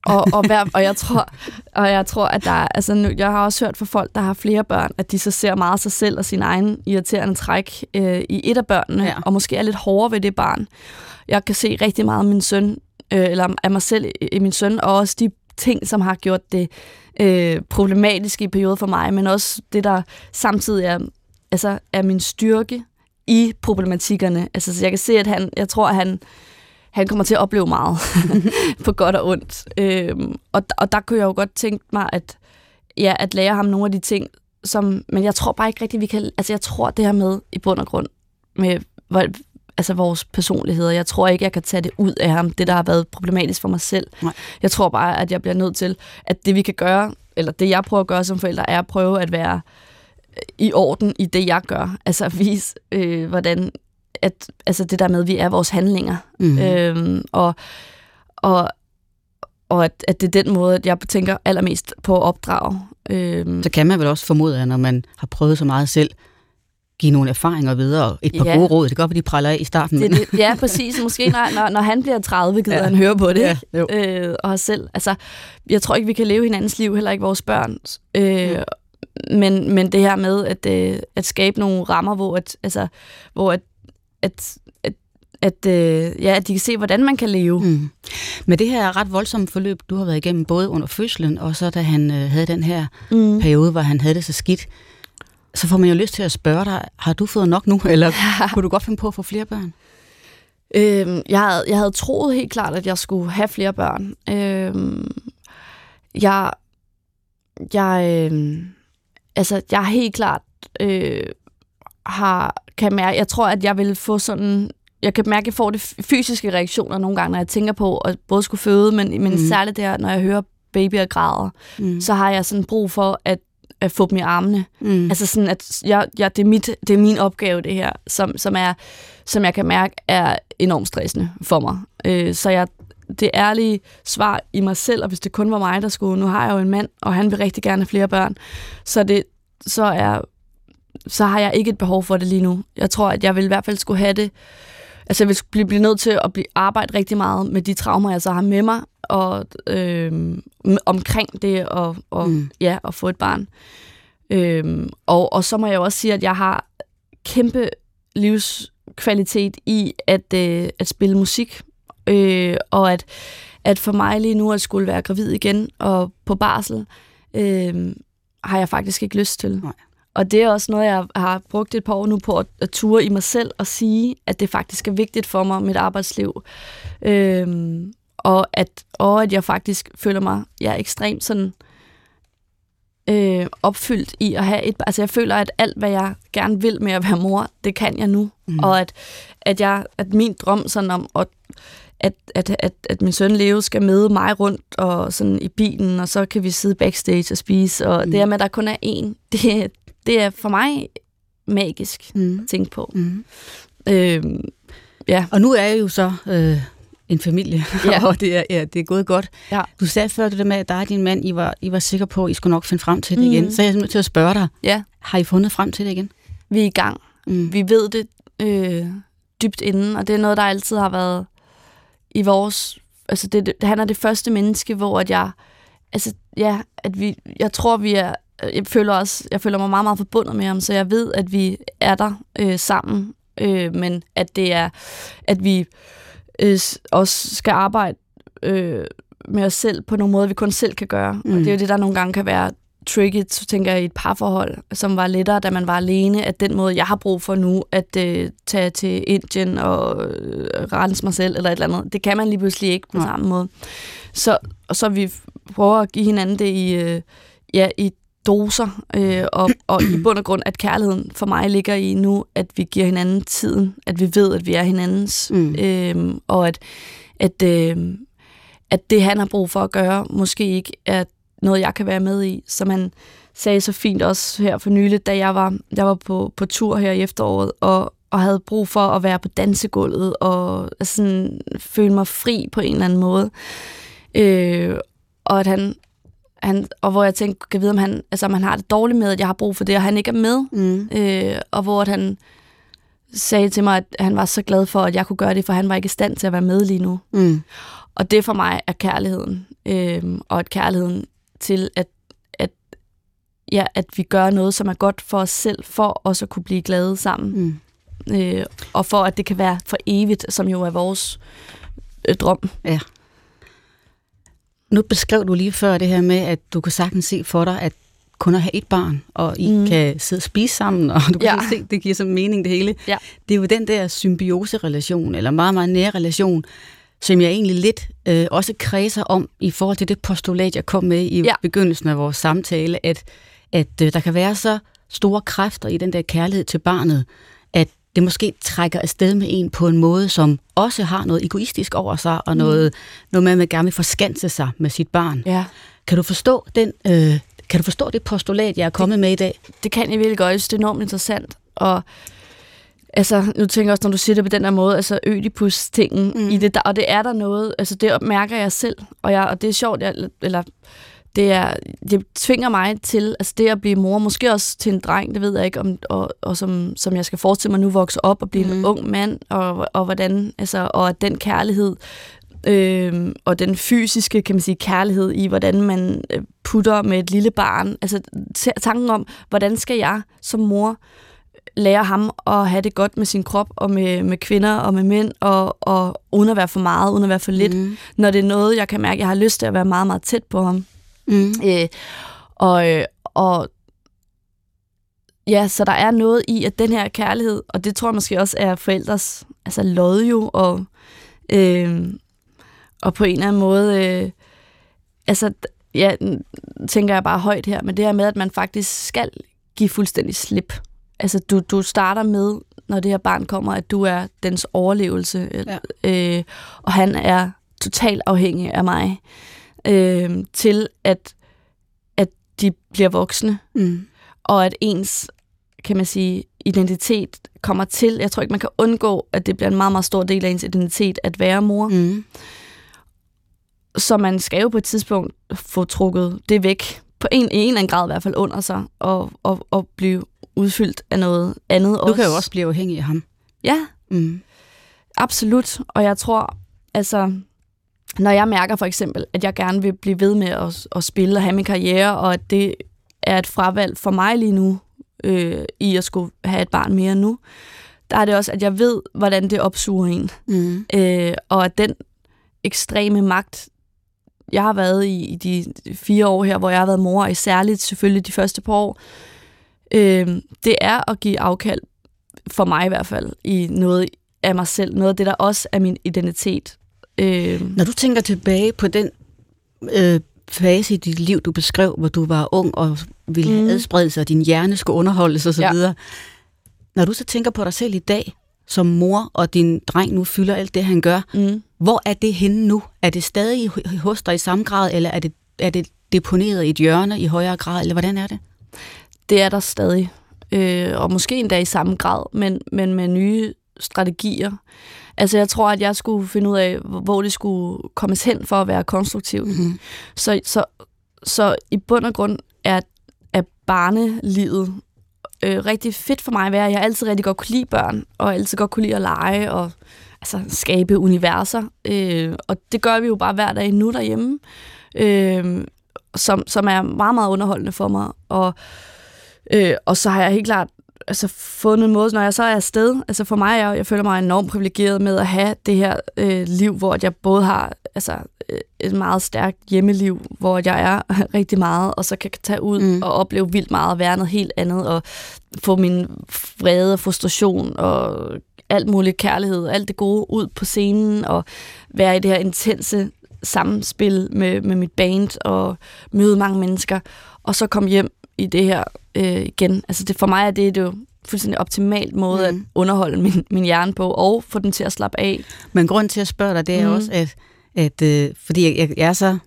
[SPEAKER 3] Og, og, hver, og, jeg tror, og jeg tror, at der altså nu, jeg har også hørt fra folk, der har flere børn, at de så ser meget sig selv og sin egen irriterende træk øh, i et af børnene, ja. og måske er lidt hårdere ved det barn jeg kan se rigtig meget af min søn, øh, eller af mig selv i min søn, og også de ting, som har gjort det øh, problematisk i perioder for mig, men også det, der samtidig er, altså, er min styrke i problematikkerne. Altså, så jeg kan se, at han, jeg tror, at han, han kommer til at opleve meget, på godt og ondt. Øhm, og, og der kunne jeg jo godt tænke mig, at, ja, at lære ham nogle af de ting, som, men jeg tror bare ikke rigtigt, vi kan, altså jeg tror det her med i bund og grund, med altså vores personligheder. Jeg tror ikke, jeg kan tage det ud af ham, det der har været problematisk for mig selv. Nej. Jeg tror bare, at jeg bliver nødt til, at det vi kan gøre, eller det jeg prøver at gøre som forælder, er at prøve at være i orden i det, jeg gør. Altså at vise, øh, hvordan at, altså det der med, at vi er vores handlinger. Mm. Øhm, og, og, og at, at det er den måde, at jeg tænker allermest på at opdrage.
[SPEAKER 2] Øhm. Så kan man vel også formode, at når man har prøvet så meget selv, give nogle erfaringer videre, et par ja. gode råd. Det kan godt de praller af i starten.
[SPEAKER 3] Det, det, ja, præcis. Måske når, når, når han bliver 30, gider ja. han høre på det. Ja, øh, og selv. Altså, jeg tror ikke, vi kan leve hinandens liv, heller ikke vores børn. Øh, ja. men, men det her med at, øh, at skabe nogle rammer, hvor, at, altså, hvor at, at, at at, øh, ja, at de kan se, hvordan man kan leve. Mm.
[SPEAKER 2] Men det her ret voldsomme forløb, du har været igennem, både under fødslen, og så da han øh, havde den her mm. periode, hvor han havde det så skidt, så får man jo lyst til at spørge dig, har du fået nok nu, eller ja. kunne du godt finde på at få flere børn?
[SPEAKER 3] Øhm, jeg, havde, jeg havde troet helt klart, at jeg skulle have flere børn. Øhm, jeg, jeg, øh, altså, jeg helt klart øh, har, kan mærke, jeg tror, at jeg vil få sådan, jeg kan mærke, at jeg får det fysiske reaktioner nogle gange, når jeg tænker på at både skulle føde, men, men mm. særligt der, når jeg hører babyer græder, mm. så har jeg sådan brug for, at at få dem i armene. Mm. Altså sådan, at jeg, jeg, det, er mit, det er min opgave, det her, som, som, er, som jeg kan mærke er enormt stressende for mig. Øh, så jeg, det ærlige svar i mig selv, og hvis det kun var mig, der skulle, nu har jeg jo en mand, og han vil rigtig gerne have flere børn, så, det, så, er, så har jeg ikke et behov for det lige nu. Jeg tror, at jeg vil i hvert fald skulle have det, altså jeg vil blive, blive nødt til at blive, arbejde rigtig meget med de traumer, jeg så har med mig, og øh, omkring det og, og, mm. ja, at få et barn. Øh, og, og så må jeg også sige, at jeg har kæmpe livskvalitet i at, øh, at spille musik, øh, og at, at for mig lige nu at skulle være gravid igen og på barsel, øh, har jeg faktisk ikke lyst til. Nej. Og det er også noget, jeg har brugt et par år nu på at, at ture i mig selv og sige, at det faktisk er vigtigt for mig, mit arbejdsliv. Øhm, og, at, og at jeg faktisk føler mig jeg er ekstremt sådan øh, opfyldt i at have et... Altså jeg føler, at alt, hvad jeg gerne vil med at være mor, det kan jeg nu. Mm. Og at, at, jeg, at min drøm sådan om at at, at, at, at min søn Leo skal med mig rundt og sådan i bilen, og så kan vi sidde backstage og spise. Og mm. det her med, at der kun er én, det, det er for mig magisk mm. at tænke på. Mm.
[SPEAKER 2] Øh, ja. Og nu er jeg jo så øh, en familie, ja. og det er, ja, det er gået godt. Ja. Du sagde før det der med, at dig og din mand, I var, I var sikre på, at I skulle nok finde frem til det mm. igen. Så jeg er nødt til at spørge dig, ja. har I fundet frem til det igen?
[SPEAKER 3] Vi er i gang. Mm. Vi ved det øh, dybt inden, og det er noget, der altid har været i vores... Altså, det, han er det første menneske, hvor at jeg... Altså, ja, at vi... Jeg tror, vi er... Jeg føler, også, jeg føler mig meget, meget forbundet med ham, så jeg ved, at vi er der øh, sammen, øh, men at det er, at vi øh, også skal arbejde øh, med os selv på nogle måder, vi kun selv kan gøre. Mm. Og det er jo det, der nogle gange kan være tricky, så tænker jeg, i et parforhold, som var lettere, da man var alene, at den måde, jeg har brug for nu, at øh, tage til Indien og øh, rense mig selv, eller et eller andet, det kan man lige pludselig ikke på ja. samme måde. så, og så vi prøver at give hinanden det i, øh, ja, i doser, øh, og, og i bund og grund, at kærligheden for mig ligger i nu, at vi giver hinanden tiden, at vi ved, at vi er hinandens, mm. øh, og at, at, øh, at det, han har brug for at gøre, måske ikke er noget, jeg kan være med i, som han sagde så fint også her for nylig, da jeg var, jeg var på, på tur her i efteråret, og, og havde brug for at være på dansegulvet, og sådan, føle mig fri på en eller anden måde. Øh, og at han, han, og hvor jeg tænkte, kan vide, om han, altså, om han har det dårligt med, at jeg har brug for det, og han ikke er med. Mm. Øh, og hvor at han sagde til mig, at han var så glad for, at jeg kunne gøre det, for han var ikke i stand til at være med lige nu. Mm. Og det for mig er kærligheden. Øh, og at kærligheden til, at, at, ja, at vi gør noget, som er godt for os selv, for også at kunne blive glade sammen. Mm. Øh, og for at det kan være for evigt, som jo er vores øh, drøm.
[SPEAKER 2] Ja. Nu beskrev du lige før det her med, at du kan sagtens se for dig, at kun at have et barn, og I mm. kan sidde og spise sammen, og du kan ja. se, det giver så mening det hele. Ja. Det er jo den der symbioserelation, eller meget, meget nære relation, som jeg egentlig lidt øh, også kredser om i forhold til det postulat, jeg kom med i ja. begyndelsen af vores samtale, at, at øh, der kan være så store kræfter i den der kærlighed til barnet, det måske trækker afsted med en på en måde, som også har noget egoistisk over sig, og noget, mm. noget med, at man gerne vil forskanse sig med sit barn. Ja. Kan du forstå den, øh, kan du forstå det postulat, jeg er kommet
[SPEAKER 3] det,
[SPEAKER 2] med i dag?
[SPEAKER 3] Det kan jeg virkelig godt. Det er enormt interessant. Og altså, nu tænker jeg også, når du siger det på den her måde, altså Ødipus-tingen mm. i det, der, og det er der noget, altså det mærker jeg selv, og, jeg, og det er sjovt, jeg, eller det, er, det tvinger mig til, altså det at blive mor, måske også til en dreng, det ved jeg ikke, om, og, og som, som jeg skal forestille mig nu vokse op og blive mm. en ung mand, og, og hvordan, altså, og at den kærlighed, øh, og den fysiske, kan man sige, kærlighed i, hvordan man øh, putter med et lille barn, altså tanken om, hvordan skal jeg som mor lære ham at have det godt med sin krop, og med, med kvinder og med mænd, og, og uden at være for meget, uden at være for lidt, mm. når det er noget, jeg kan mærke, jeg har lyst til at være meget, meget tæt på ham. Mm. Øh, og, og ja, så der er noget i, at den her kærlighed, og det tror jeg måske også er forældres altså lod jo, og, øh, og på en eller anden måde, øh, altså, ja, tænker jeg bare højt her, men det her med, at man faktisk skal give fuldstændig slip. Altså, du, du starter med, når det her barn kommer, at du er dens overlevelse, ja. øh, og han er totalt afhængig af mig øh, til at, at de bliver voksne, mm. og at ens, kan man sige, identitet kommer til. Jeg tror ikke, man kan undgå, at det bliver en meget, meget stor del af ens identitet at være mor. Mm. Så man skal jo på et tidspunkt få trukket det væk, på en, en eller anden grad i hvert fald under sig, og, og, og blive udfyldt af noget andet
[SPEAKER 2] Du også. kan jo også blive afhængig af ham.
[SPEAKER 3] Ja, mm. absolut. Og jeg tror, altså, når jeg mærker for eksempel, at jeg gerne vil blive ved med at, at spille og have min karriere, og at det er et fravalg for mig lige nu, øh, i at skulle have et barn mere nu, der er det også, at jeg ved, hvordan det opsuger en. Mm. Øh, og at den ekstreme magt, jeg har været i, i de fire år her, hvor jeg har været mor, og særligt selvfølgelig de første par år, øh, det er at give afkald, for mig i hvert fald, i noget af mig selv, noget af det, der også er min identitet.
[SPEAKER 2] Øh. Når du tænker tilbage på den øh, fase i dit liv, du beskrev, hvor du var ung og ville mm. adsprede sig, og din hjerne skulle underholdes osv., ja. når du så tænker på dig selv i dag, som mor, og din dreng nu fylder alt det, han gør, mm. hvor er det henne nu? Er det stadig hos dig i samme grad, eller er det, er det deponeret i et hjørne i højere grad, eller hvordan er det?
[SPEAKER 3] Det er der stadig, øh, og måske endda i samme grad, men, men med nye strategier. Altså, jeg tror, at jeg skulle finde ud af, hvor det skulle kommes hen for at være konstruktivt. Mm-hmm. Så, så, så i bund og grund er, er barnelivet øh, rigtig fedt for mig at være. Jeg har altid rigtig godt kunne lide børn, og altid godt kunne lide at lege og altså, skabe universer. Øh, og det gør vi jo bare hver dag nu derhjemme, øh, som, som er meget, meget underholdende for mig. Og, øh, og så har jeg helt klart altså, fundet en måde, når jeg så er afsted. Altså for mig, jeg, jeg føler mig enormt privilegeret med at have det her øh, liv, hvor jeg både har altså, øh, et meget stærkt hjemmeliv, hvor jeg er rigtig meget, og så kan tage ud mm. og opleve vildt meget og være noget helt andet, og få min vrede og frustration og alt muligt kærlighed, alt det gode ud på scenen, og være i det her intense samspil med, med mit band og møde mange mennesker, og så komme hjem i det her øh, igen. Altså det, for mig er det, det jo fuldstændig optimalt måde mm. at underholde min, min hjerne på, og få den til at slappe af.
[SPEAKER 2] Men grund til at spørge dig, det er mm. også, at, at øh, fordi jeg, jeg, er så,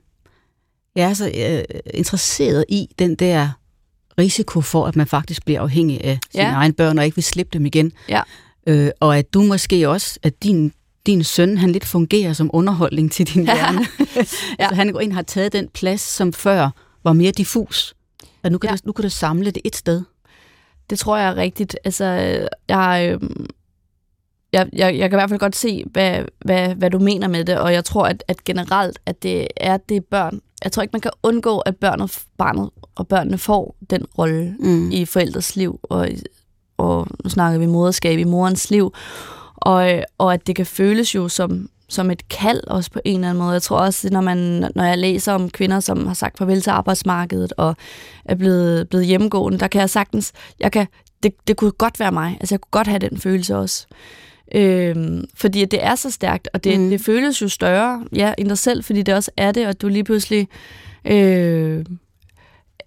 [SPEAKER 2] jeg er så øh, interesseret i den der risiko for, at man faktisk bliver afhængig af sine ja. egne børn, og ikke vil slippe dem igen.
[SPEAKER 3] Ja.
[SPEAKER 2] Øh, og at du måske også, at din, din søn, han lidt fungerer som underholdning til din hjerne. ja. altså han går ind og har taget den plads, som før var mere diffus. At nu kan, ja. du, nu kan du samle det et sted.
[SPEAKER 3] Det tror jeg er rigtigt. Altså, jeg, øh, jeg, jeg, jeg kan i hvert fald godt se, hvad, hvad, hvad du mener med det, og jeg tror, at, at generelt, at det er det børn. Jeg tror ikke, man kan undgå, at børnet, barnet og børnene får den rolle mm. i forældres liv, og, og nu snakker vi moderskab i morens liv, og, og at det kan føles jo som, som et kald også på en eller anden måde. Jeg tror også, når, man, når jeg læser om kvinder, som har sagt farvel til arbejdsmarkedet og er blevet, blevet hjemmegående, der kan jeg sagtens, jeg kan, det, det kunne godt være mig. Altså jeg kunne godt have den følelse også. Øhm, fordi det er så stærkt, og det, mm. det føles jo større ja, end dig selv, fordi det også er det, og du lige pludselig øh,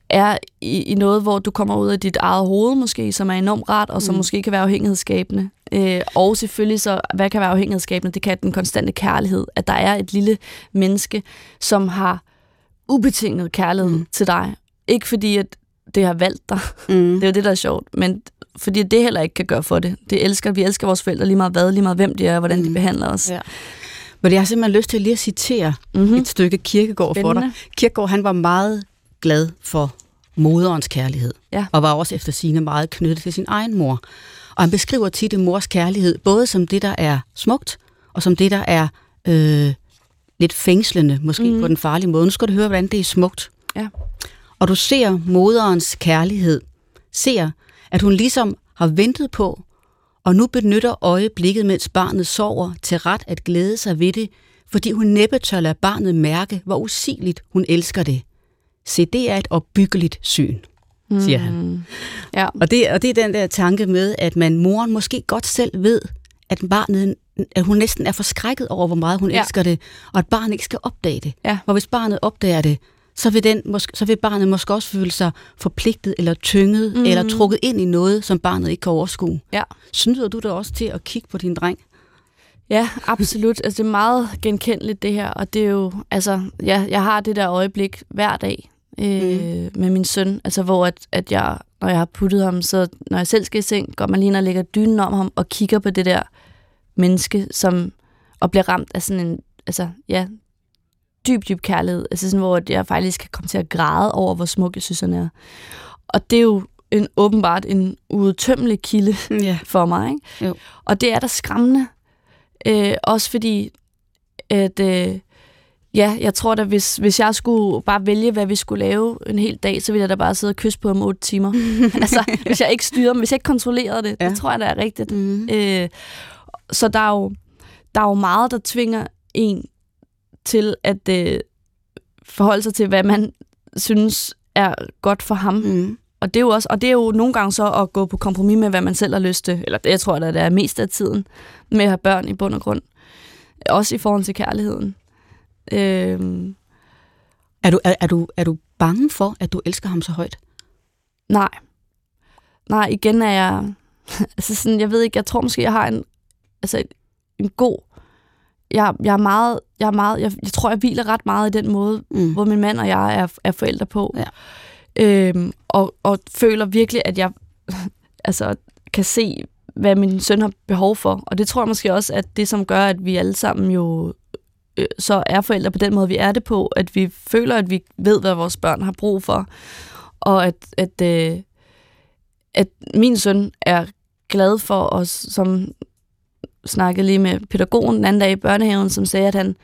[SPEAKER 3] er i, i noget, hvor du kommer ud af dit eget hoved måske, som er enormt rart, og som mm. måske kan være afhængighedsskabende. Øh, og selvfølgelig så, hvad kan være afhængighedsskabende? Det kan den konstante kærlighed, at der er et lille menneske, som har ubetinget kærlighed mm. til dig. Ikke fordi, at det har valgt dig. Mm. Det er jo det, der er sjovt. Men fordi det heller ikke kan gøre for det. det elsker, vi elsker vores forældre lige meget hvad, lige meget hvem de er, og hvordan mm. de behandler os. Ja.
[SPEAKER 2] Men jeg har simpelthen lyst til lige at citere mm-hmm. et stykke Kirkegård Spændende. for dig. Kirkegård, han var meget glad for moderens kærlighed, ja. og var også efter sine meget knyttet til sin egen mor. Og han beskriver tit en mors kærlighed, både som det, der er smukt, og som det, der er øh, lidt fængslende, måske mm. på den farlige måde. Nu skal du høre, hvordan det er smukt.
[SPEAKER 3] Ja.
[SPEAKER 2] Og du ser moderens kærlighed, ser, at hun ligesom har ventet på, og nu benytter øjeblikket, mens barnet sover, til ret at glæde sig ved det, fordi hun næppe tør lade barnet mærke, hvor usigeligt hun elsker det. Se, det er et opbyggeligt syn, mm. siger han. Mm.
[SPEAKER 3] Ja.
[SPEAKER 2] Og, det, og det er den der tanke med, at man moren måske godt selv ved, at barnet at hun næsten er forskrækket over, hvor meget hun ja. elsker det, og at barnet ikke skal opdage det.
[SPEAKER 3] Ja.
[SPEAKER 2] Og hvis barnet opdager det, så vil, den, så vil barnet måske også føle sig forpligtet eller tynget mm. eller trukket ind i noget, som barnet ikke kan overskue.
[SPEAKER 3] Ja.
[SPEAKER 2] Synes du da også til at kigge på din dreng?
[SPEAKER 3] Ja, absolut. Altså, det er meget genkendeligt, det her. Og det er jo, altså, ja, jeg har det der øjeblik hver dag øh, mm. med min søn. Altså, hvor at, at jeg, når jeg har puttet ham, så når jeg selv skal i seng, går man lige og lægger dynen om ham og kigger på det der menneske, som og bliver ramt af sådan en, altså, ja, dyb, dyb kærlighed. Altså sådan, hvor jeg faktisk kan komme til at græde over, hvor smuk jeg synes, han er. Og det er jo en, åbenbart en udtømmelig kilde ja. for mig. Ikke?
[SPEAKER 2] Jo.
[SPEAKER 3] Og det er da skræmmende. Øh, også fordi, at øh, ja, jeg tror da, hvis, hvis jeg skulle bare vælge, hvad vi skulle lave en hel dag, så ville jeg da bare sidde og kysse på ham otte timer. altså, hvis jeg ikke styrer dem, hvis jeg ikke kontrollerede det, ja. det tror jeg, det er rigtigt. Mm. Øh, så der er, jo, der er jo meget, der tvinger en til at øh, forholde sig til, hvad man synes er godt for ham. Mm. Og det er jo også, og det er jo nogle gange så at gå på kompromis med, hvad man selv har lyst til. Eller jeg tror, at det er mest af tiden med at have børn i bund og grund. Også i forhold til kærligheden. Øhm.
[SPEAKER 2] Er, du, er, er, du, er du bange for, at du elsker ham så højt?
[SPEAKER 3] Nej. Nej, igen er jeg... altså sådan, jeg ved ikke, jeg tror måske, jeg har en, altså en god jeg, jeg er meget, jeg er meget, jeg, jeg tror, jeg hviler ret meget i den måde, mm. hvor min mand og jeg er, er forældre på.
[SPEAKER 2] Ja.
[SPEAKER 3] Øhm, og, og føler virkelig, at jeg altså, kan se, hvad min søn har behov for. Og det tror jeg måske også, at det, som gør, at vi alle sammen jo øh, så er forældre på den måde, vi er det på, at vi føler, at vi ved, hvad vores børn har brug for. Og at, at, øh, at min søn er glad for os, som snakkede lige med pædagogen den anden dag i børnehaven, som sagde, at han,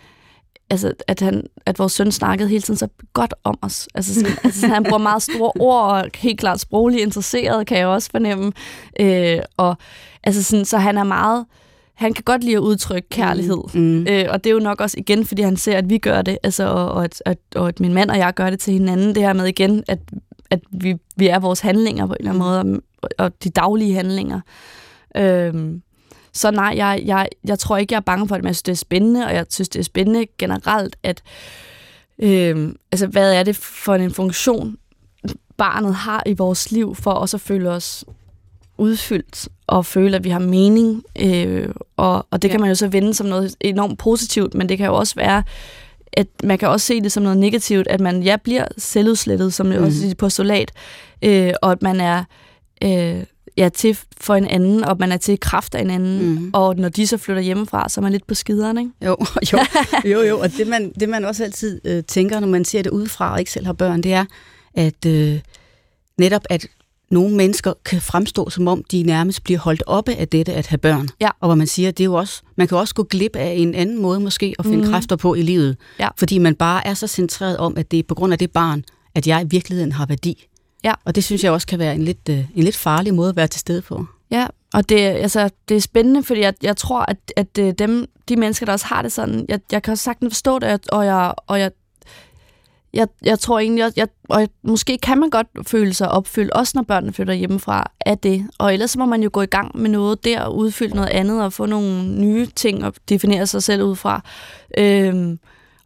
[SPEAKER 3] altså, at, han, at vores søn snakkede hele tiden så godt om os. Altså, sådan, altså han bruger meget store ord, og helt klart sproglig interesseret, kan jeg også fornemme. Øh, og, altså sådan, så han er meget... Han kan godt lide at udtrykke kærlighed. Mm. Mm. Øh, og det er jo nok også igen, fordi han ser, at vi gør det, altså, og, og, at, at, og at min mand og jeg gør det til hinanden. Det her med igen, at, at vi, vi er vores handlinger på en eller anden mm. måde, og, og de daglige handlinger. Øh, Så nej, jeg, jeg, jeg tror ikke, jeg er bange for det, men jeg synes, det er spændende, og jeg synes, det er spændende generelt, at øh, altså, hvad er det for en funktion, barnet har i vores liv, for også at føle os udfyldt og føle, at vi har mening. Øh, og, og det ja. kan man jo så vende som noget enormt positivt, men det kan jo også være, at man kan også se det som noget negativt, at man ja, bliver selvudslettet, som det mm. også siger postulat, øh, og at man er øh, ja, til for en anden, og man er til kraft af en anden, mm. og når de så flytter hjemmefra, så er man lidt på skideren, ikke?
[SPEAKER 2] Jo, jo, jo, jo. og det man, det man også altid øh, tænker, når man ser det udefra og ikke selv har børn, det er, at øh, netop at nogle mennesker kan fremstå, som om de nærmest bliver holdt oppe af dette at have børn.
[SPEAKER 3] Ja.
[SPEAKER 2] Og hvor man siger, det er jo også, man kan også gå glip af en anden måde måske at finde mm. kræfter på i livet.
[SPEAKER 3] Ja.
[SPEAKER 2] Fordi man bare er så centreret om, at det er på grund af det barn, at jeg i virkeligheden har værdi.
[SPEAKER 3] Ja.
[SPEAKER 2] Og det synes jeg også kan være en lidt, uh, en lidt farlig måde at være til stede på.
[SPEAKER 3] Ja, og det, altså, det er spændende, fordi jeg, jeg tror, at, at øh, dem, de mennesker, der også har det sådan, jeg, jeg kan også sagtens forstå det, og jeg, og jeg jeg, jeg tror egentlig, jeg, jeg, og måske kan man godt føle sig opfyldt, også når børnene flytter hjemmefra, af det. Og ellers må man jo gå i gang med noget der, og udfylde noget andet, og få nogle nye ting, og definere sig selv ud fra. Øhm,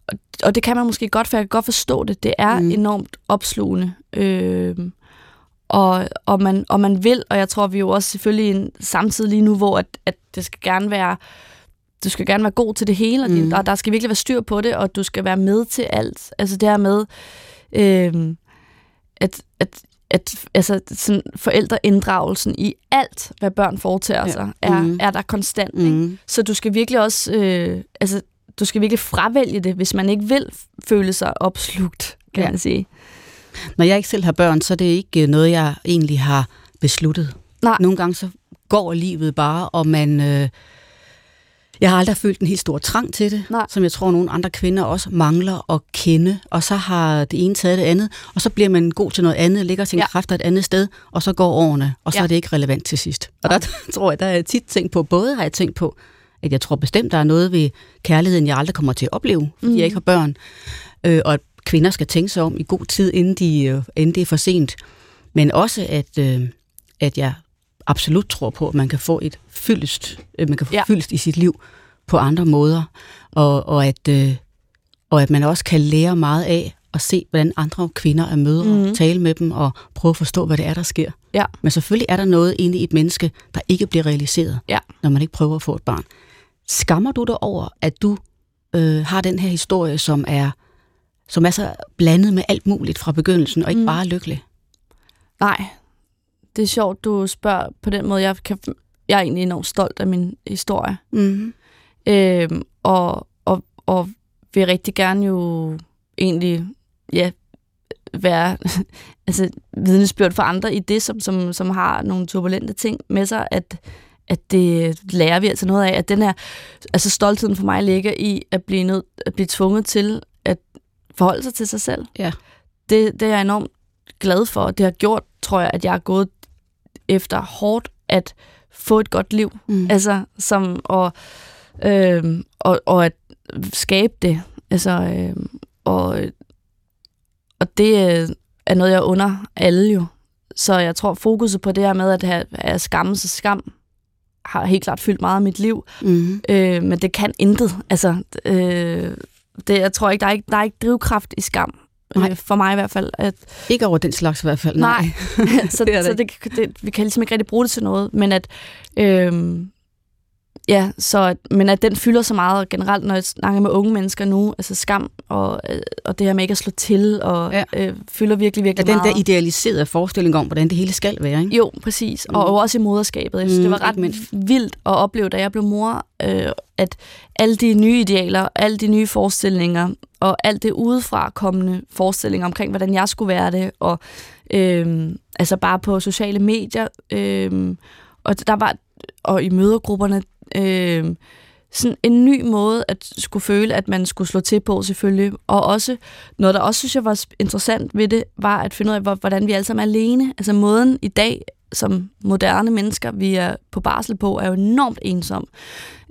[SPEAKER 3] og, og det kan man måske godt, for jeg kan godt forstå det. Det er mm. enormt opslugende. Øhm, og, og, man, og man vil, og jeg tror, vi er jo også selvfølgelig i en samtid lige nu, hvor at, at det skal gerne være du skal gerne være god til det hele, og mm. der, der skal virkelig være styr på det, og du skal være med til alt. Altså det her med, øh, at, at, at altså, sådan forældreinddragelsen i alt, hvad børn foretager ja. sig, er, mm. er der konstant. Mm. Ikke? Så du skal virkelig også, øh, altså, du skal virkelig fravælge det, hvis man ikke vil føle sig opslugt, kan ja. man sige.
[SPEAKER 2] Når jeg ikke selv har børn, så er det ikke noget, jeg egentlig har besluttet.
[SPEAKER 3] Nej.
[SPEAKER 2] Nogle gange så går livet bare, og man... Øh, jeg har aldrig følt en helt stor trang til det,
[SPEAKER 3] Nej.
[SPEAKER 2] som jeg tror, nogle andre kvinder også mangler at kende. Og så har det ene taget det andet, og så bliver man god til noget andet, lægger sin ja. kræfter et andet sted, og så går årene, og så ja. er det ikke relevant til sidst. Og der tror jeg, der er tit tænkt på, både har jeg tænkt på, at jeg tror bestemt, der er noget ved kærligheden, jeg aldrig kommer til at opleve, fordi mm. jeg ikke har børn. Øh, og at kvinder skal tænke sig om i god tid, inden, de, øh, inden det er for sent. Men også, at, øh, at jeg absolut tror på, at man kan få et fyldest, øh, man kan få ja. fyldest i sit liv på andre måder, og, og, at, øh, og at man også kan lære meget af at se, hvordan andre kvinder er mødre, mm. tale med dem og prøve at forstå, hvad det er, der sker.
[SPEAKER 3] Ja.
[SPEAKER 2] Men selvfølgelig er der noget inde i et menneske, der ikke bliver realiseret,
[SPEAKER 3] ja.
[SPEAKER 2] når man ikke prøver at få et barn. Skammer du dig over, at du øh, har den her historie, som er, som er så blandet med alt muligt fra begyndelsen, og ikke mm. bare lykkelig?
[SPEAKER 3] Nej, det er sjovt, du spørger på den måde. Jeg, kan, jeg er egentlig enormt stolt af min historie.
[SPEAKER 2] Mm-hmm.
[SPEAKER 3] Øhm, og, og, og vil rigtig gerne jo egentlig ja, være altså, vidnesbyrd for andre i det, som, som, som har nogle turbulente ting med sig, at, at det lærer vi altså noget af, at den her, altså stoltheden for mig ligger i at blive, nød, at blive tvunget til at forholde sig til sig selv.
[SPEAKER 2] Ja.
[SPEAKER 3] Det, det er jeg enormt glad for. Det har gjort, tror jeg, at jeg er gået efter hårdt at få et godt liv. Mm. Altså, som, og, øh, og, og at skabe det. Altså, øh, og, og det er noget, jeg under alle jo. Så jeg tror, fokuset på det her med at have, have skamme sig skam, har helt klart fyldt meget af mit liv.
[SPEAKER 2] Mm.
[SPEAKER 3] Øh, men det kan intet. Altså, øh, det, jeg tror ikke, der er ikke, der er ikke drivkraft i skam. Nej. for mig i hvert fald. At,
[SPEAKER 2] ikke over den slags i hvert fald,
[SPEAKER 3] nej. nej. så det, så det, det, vi kan ligesom ikke rigtig bruge det til noget, men at, øhm, ja, så, men at den fylder så meget generelt, når jeg snakker med unge mennesker nu, altså skam og, øh, og det her med ikke at slå til, og ja. øh, fylder virkelig, virkelig
[SPEAKER 2] ja,
[SPEAKER 3] meget.
[SPEAKER 2] den der idealiserede forestilling om, hvordan det hele skal være, ikke?
[SPEAKER 3] Jo, præcis. Mm. Og, og også i moderskabet. Jeg synes, mm, det var ret vildt at opleve, da jeg blev mor, øh, at alle de nye idealer, alle de nye forestillinger, og alt det udefra kommende forestillinger omkring, hvordan jeg skulle være det, og øh, altså bare på sociale medier, øh, og der var og i mødergrupperne, øh, sådan en ny måde at skulle føle, at man skulle slå til på selvfølgelig. Og også, noget der også synes jeg var interessant ved det, var at finde ud af, hvordan vi alle sammen er alene. Altså måden i dag, som moderne mennesker, vi er på barsel på, er jo enormt ensom.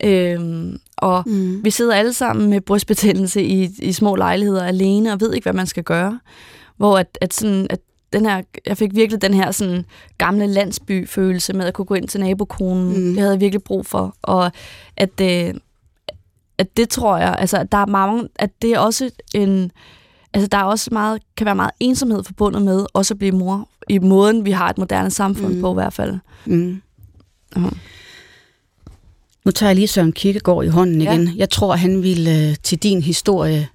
[SPEAKER 3] Øhm, og mm. vi sidder alle sammen med brystbetændelse i, i små lejligheder alene, og ved ikke, hvad man skal gøre. Hvor at, at, sådan, at den her, jeg fik virkelig den her sådan gamle landsby-følelse med at kunne gå ind til nabokonen. Mm. Det havde jeg virkelig brug for. Og at, øh, at det tror jeg, altså der er mange, at det er også en, altså der er også meget, kan være meget ensomhed forbundet med også at blive mor, i måden vi har et moderne samfund mm. på i hvert fald. Mm.
[SPEAKER 2] Uh-huh. Nu tager jeg lige Søren Kirkegaard i hånden igen. Ja. Jeg tror, han vil øh, til din historie,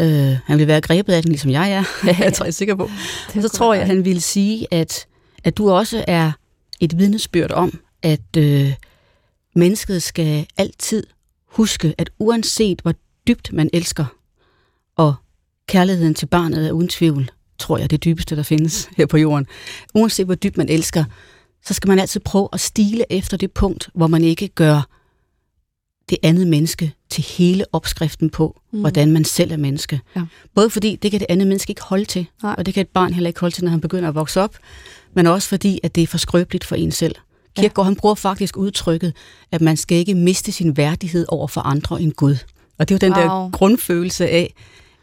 [SPEAKER 2] øh, han vil være grebet af den, ligesom jeg er. jeg tror, jeg er sikker på. Og så tror jeg, at han vil sige, at, at du også er et vidnesbyrd om, at øh, mennesket skal altid huske, at uanset hvor dybt man elsker, og kærligheden til barnet er uden tvivl, tror jeg, det dybeste, der findes her på jorden. Uanset hvor dybt man elsker, så skal man altid prøve at stile efter det punkt, hvor man ikke gør det andet menneske til hele opskriften på, mm. hvordan man selv er menneske. Ja. Både fordi, det kan det andet menneske ikke holde til, Nej. og det kan et barn heller ikke holde til, når han begynder at vokse op, men også fordi, at det er for skrøbeligt for en selv. Kierkegaard, ja. han bruger faktisk udtrykket, at man skal ikke miste sin værdighed over for andre end Gud. Og det er jo den wow. der grundfølelse af,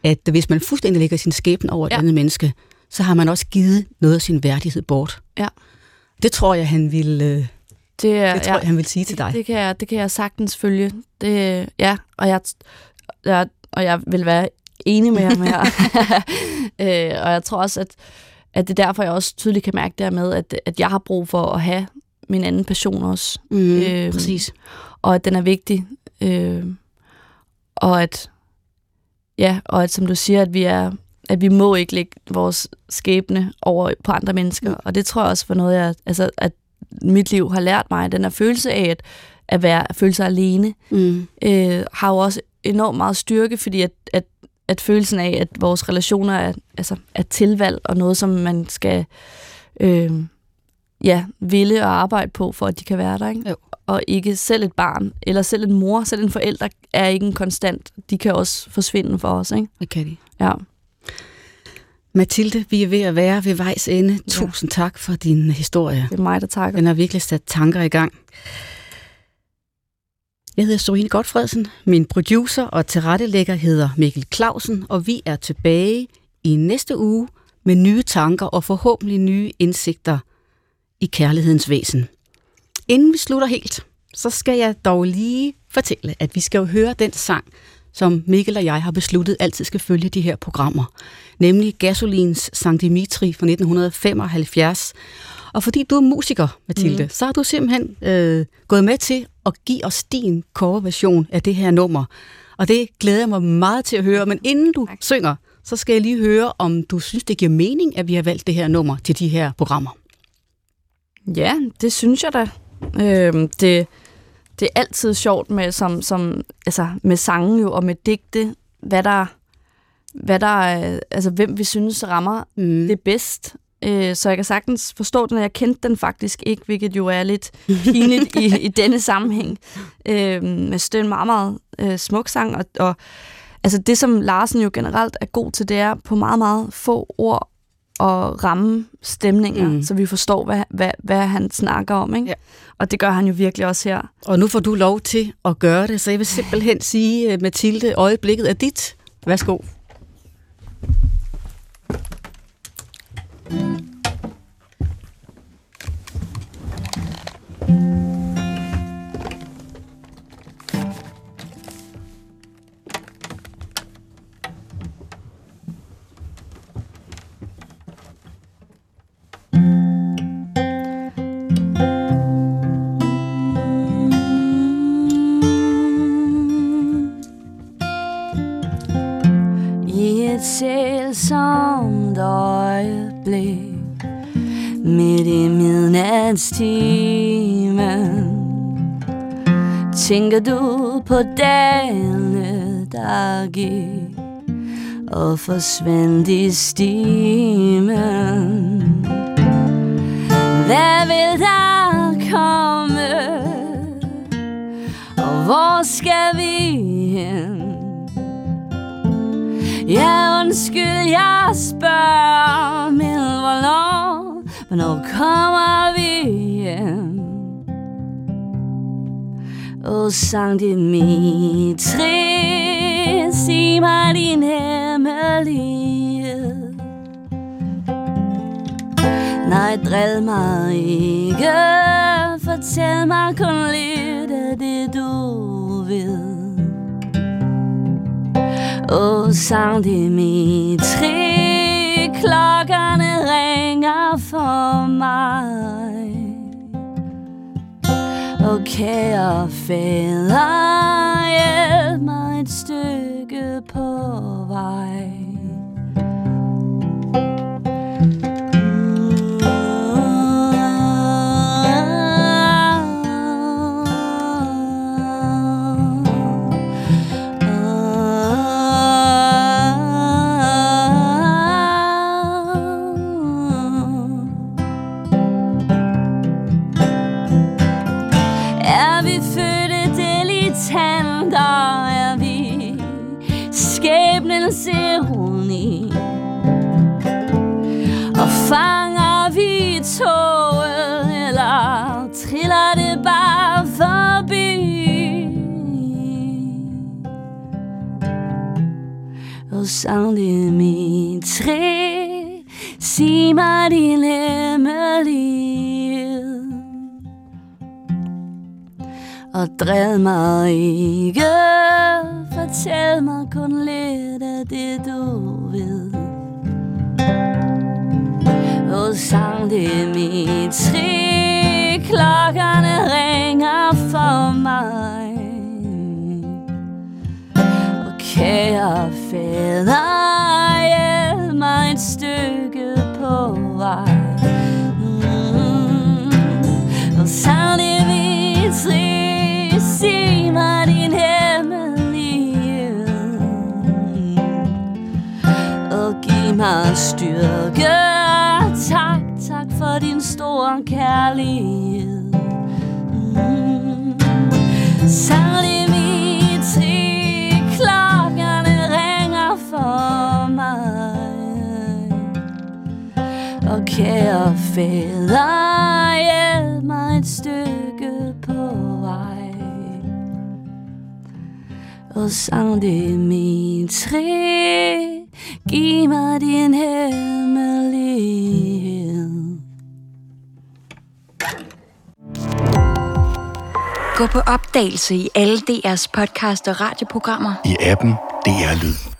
[SPEAKER 2] at hvis man fuldstændig lægger sin skæbne over et ja. andet menneske, så har man også givet noget af sin værdighed bort. Ja. Det tror jeg, han vil, øh, det, det tror ja, jeg, han vil sige til dig.
[SPEAKER 3] Det kan jeg, det kan jeg sagtens følge. Det, ja, og jeg, jeg, og jeg vil være enig med ham her. øh, og jeg tror også, at, at det er derfor, jeg også tydeligt kan mærke det med, at, at jeg har brug for at have min anden passion også.
[SPEAKER 2] Mm, øh, præcis.
[SPEAKER 3] Og at den er vigtig. Øh, og at, ja, og at som du siger, at vi er at vi må ikke lægge vores skæbne over på andre mennesker. Mm. Og det tror jeg også for noget, jeg, altså, at mit liv har lært mig, den her følelse af at, at, være, at føle sig alene, mm. øh, har jo også enormt meget styrke, fordi at, at, at følelsen af, at vores relationer er, altså, er tilvalg, og noget, som man skal øh, ja, ville og arbejde på, for at de kan være der. Ikke? Jo. Og ikke selv et barn, eller selv en mor, selv en forælder, er ikke en konstant. De kan også forsvinde for os. Ikke?
[SPEAKER 2] Det kan de.
[SPEAKER 3] Ja.
[SPEAKER 2] Mathilde, vi er ved at være ved vejs ende. Ja. Tusind tak for din historie.
[SPEAKER 3] Det er mig, der takker.
[SPEAKER 2] Den har virkelig sat tanker i gang. Jeg hedder Sorine Godfredsen. Min producer og tilrettelægger hedder Mikkel Clausen, og vi er tilbage i næste uge med nye tanker og forhåbentlig nye indsigter i kærlighedens væsen. Inden vi slutter helt, så skal jeg dog lige fortælle, at vi skal jo høre den sang, som Mikkel og jeg har besluttet altid skal følge de her programmer, nemlig Gasolins Sankt Dimitri fra 1975. Og fordi du er musiker, Mathilde, mm. så har du simpelthen øh, gået med til at give os din coverversion af det her nummer. Og det glæder jeg mig meget til at høre. Men inden du tak. synger, så skal jeg lige høre, om du synes, det giver mening, at vi har valgt det her nummer til de her programmer.
[SPEAKER 3] Ja, det synes jeg da. Øh, det, det er altid sjovt med, som, som, altså med sange jo, og med digte, hvad der, hvad der altså hvem vi synes rammer mm. det bedst. Øh, så jeg kan sagtens forstå den, og jeg kendte den faktisk ikke, hvilket jo er lidt pinligt i, i denne sammenhæng. Øh, men det er en meget, meget øh, smuk sang, og, og altså det, som Larsen jo generelt er god til, det er på meget, meget få ord at ramme stemninger, mm. så vi forstår, hvad, hvad, hvad han snakker om. Ikke? Ja. Og det gør han jo virkelig også her.
[SPEAKER 2] Og nu får du lov til at gøre det, så jeg vil simpelthen sige, øh, Mathilde, øjeblikket er dit. Værsgo.
[SPEAKER 3] Sælsomt øjeblik Midt i midnatstimen Tænker du på dagene, der gik Og forsvandt i stimen Hvad vil der komme? Og hvor skal vi hen? Ja, undskyld, jeg spørger, men hvornår, hvornår kommer vi hjem? Åh, Sankt Dimitri, sig mig din hemmelighed. Nej, dril mig ikke Fortæl mig kun lidt af det du ved Åh, sang Dimitri, Klokkerne ringer for mig. Og kære fædre Hjælp mig et stykke på vej. Ironi Og fanger vi toget Eller triller det bare forbi? Og sang mit træ Sig mig din hemmelighed. Og dræd mig ikke. Fortæl mig kun lidt af det du ved. Og sang det mit tri? Klokkerne ringer for mig. Og kære fædre mig styrke. Tak, tak for din store kærlighed. Mm. Særlig mit klokkerne ringer for mig. Og kære fædre, hjælp mig et stykke på vej. Og sang det mit træ Giv mig din hemmelighed.
[SPEAKER 1] Gå på opdagelse i alle DR's podcast og radioprogrammer.
[SPEAKER 4] I appen DR Lyd.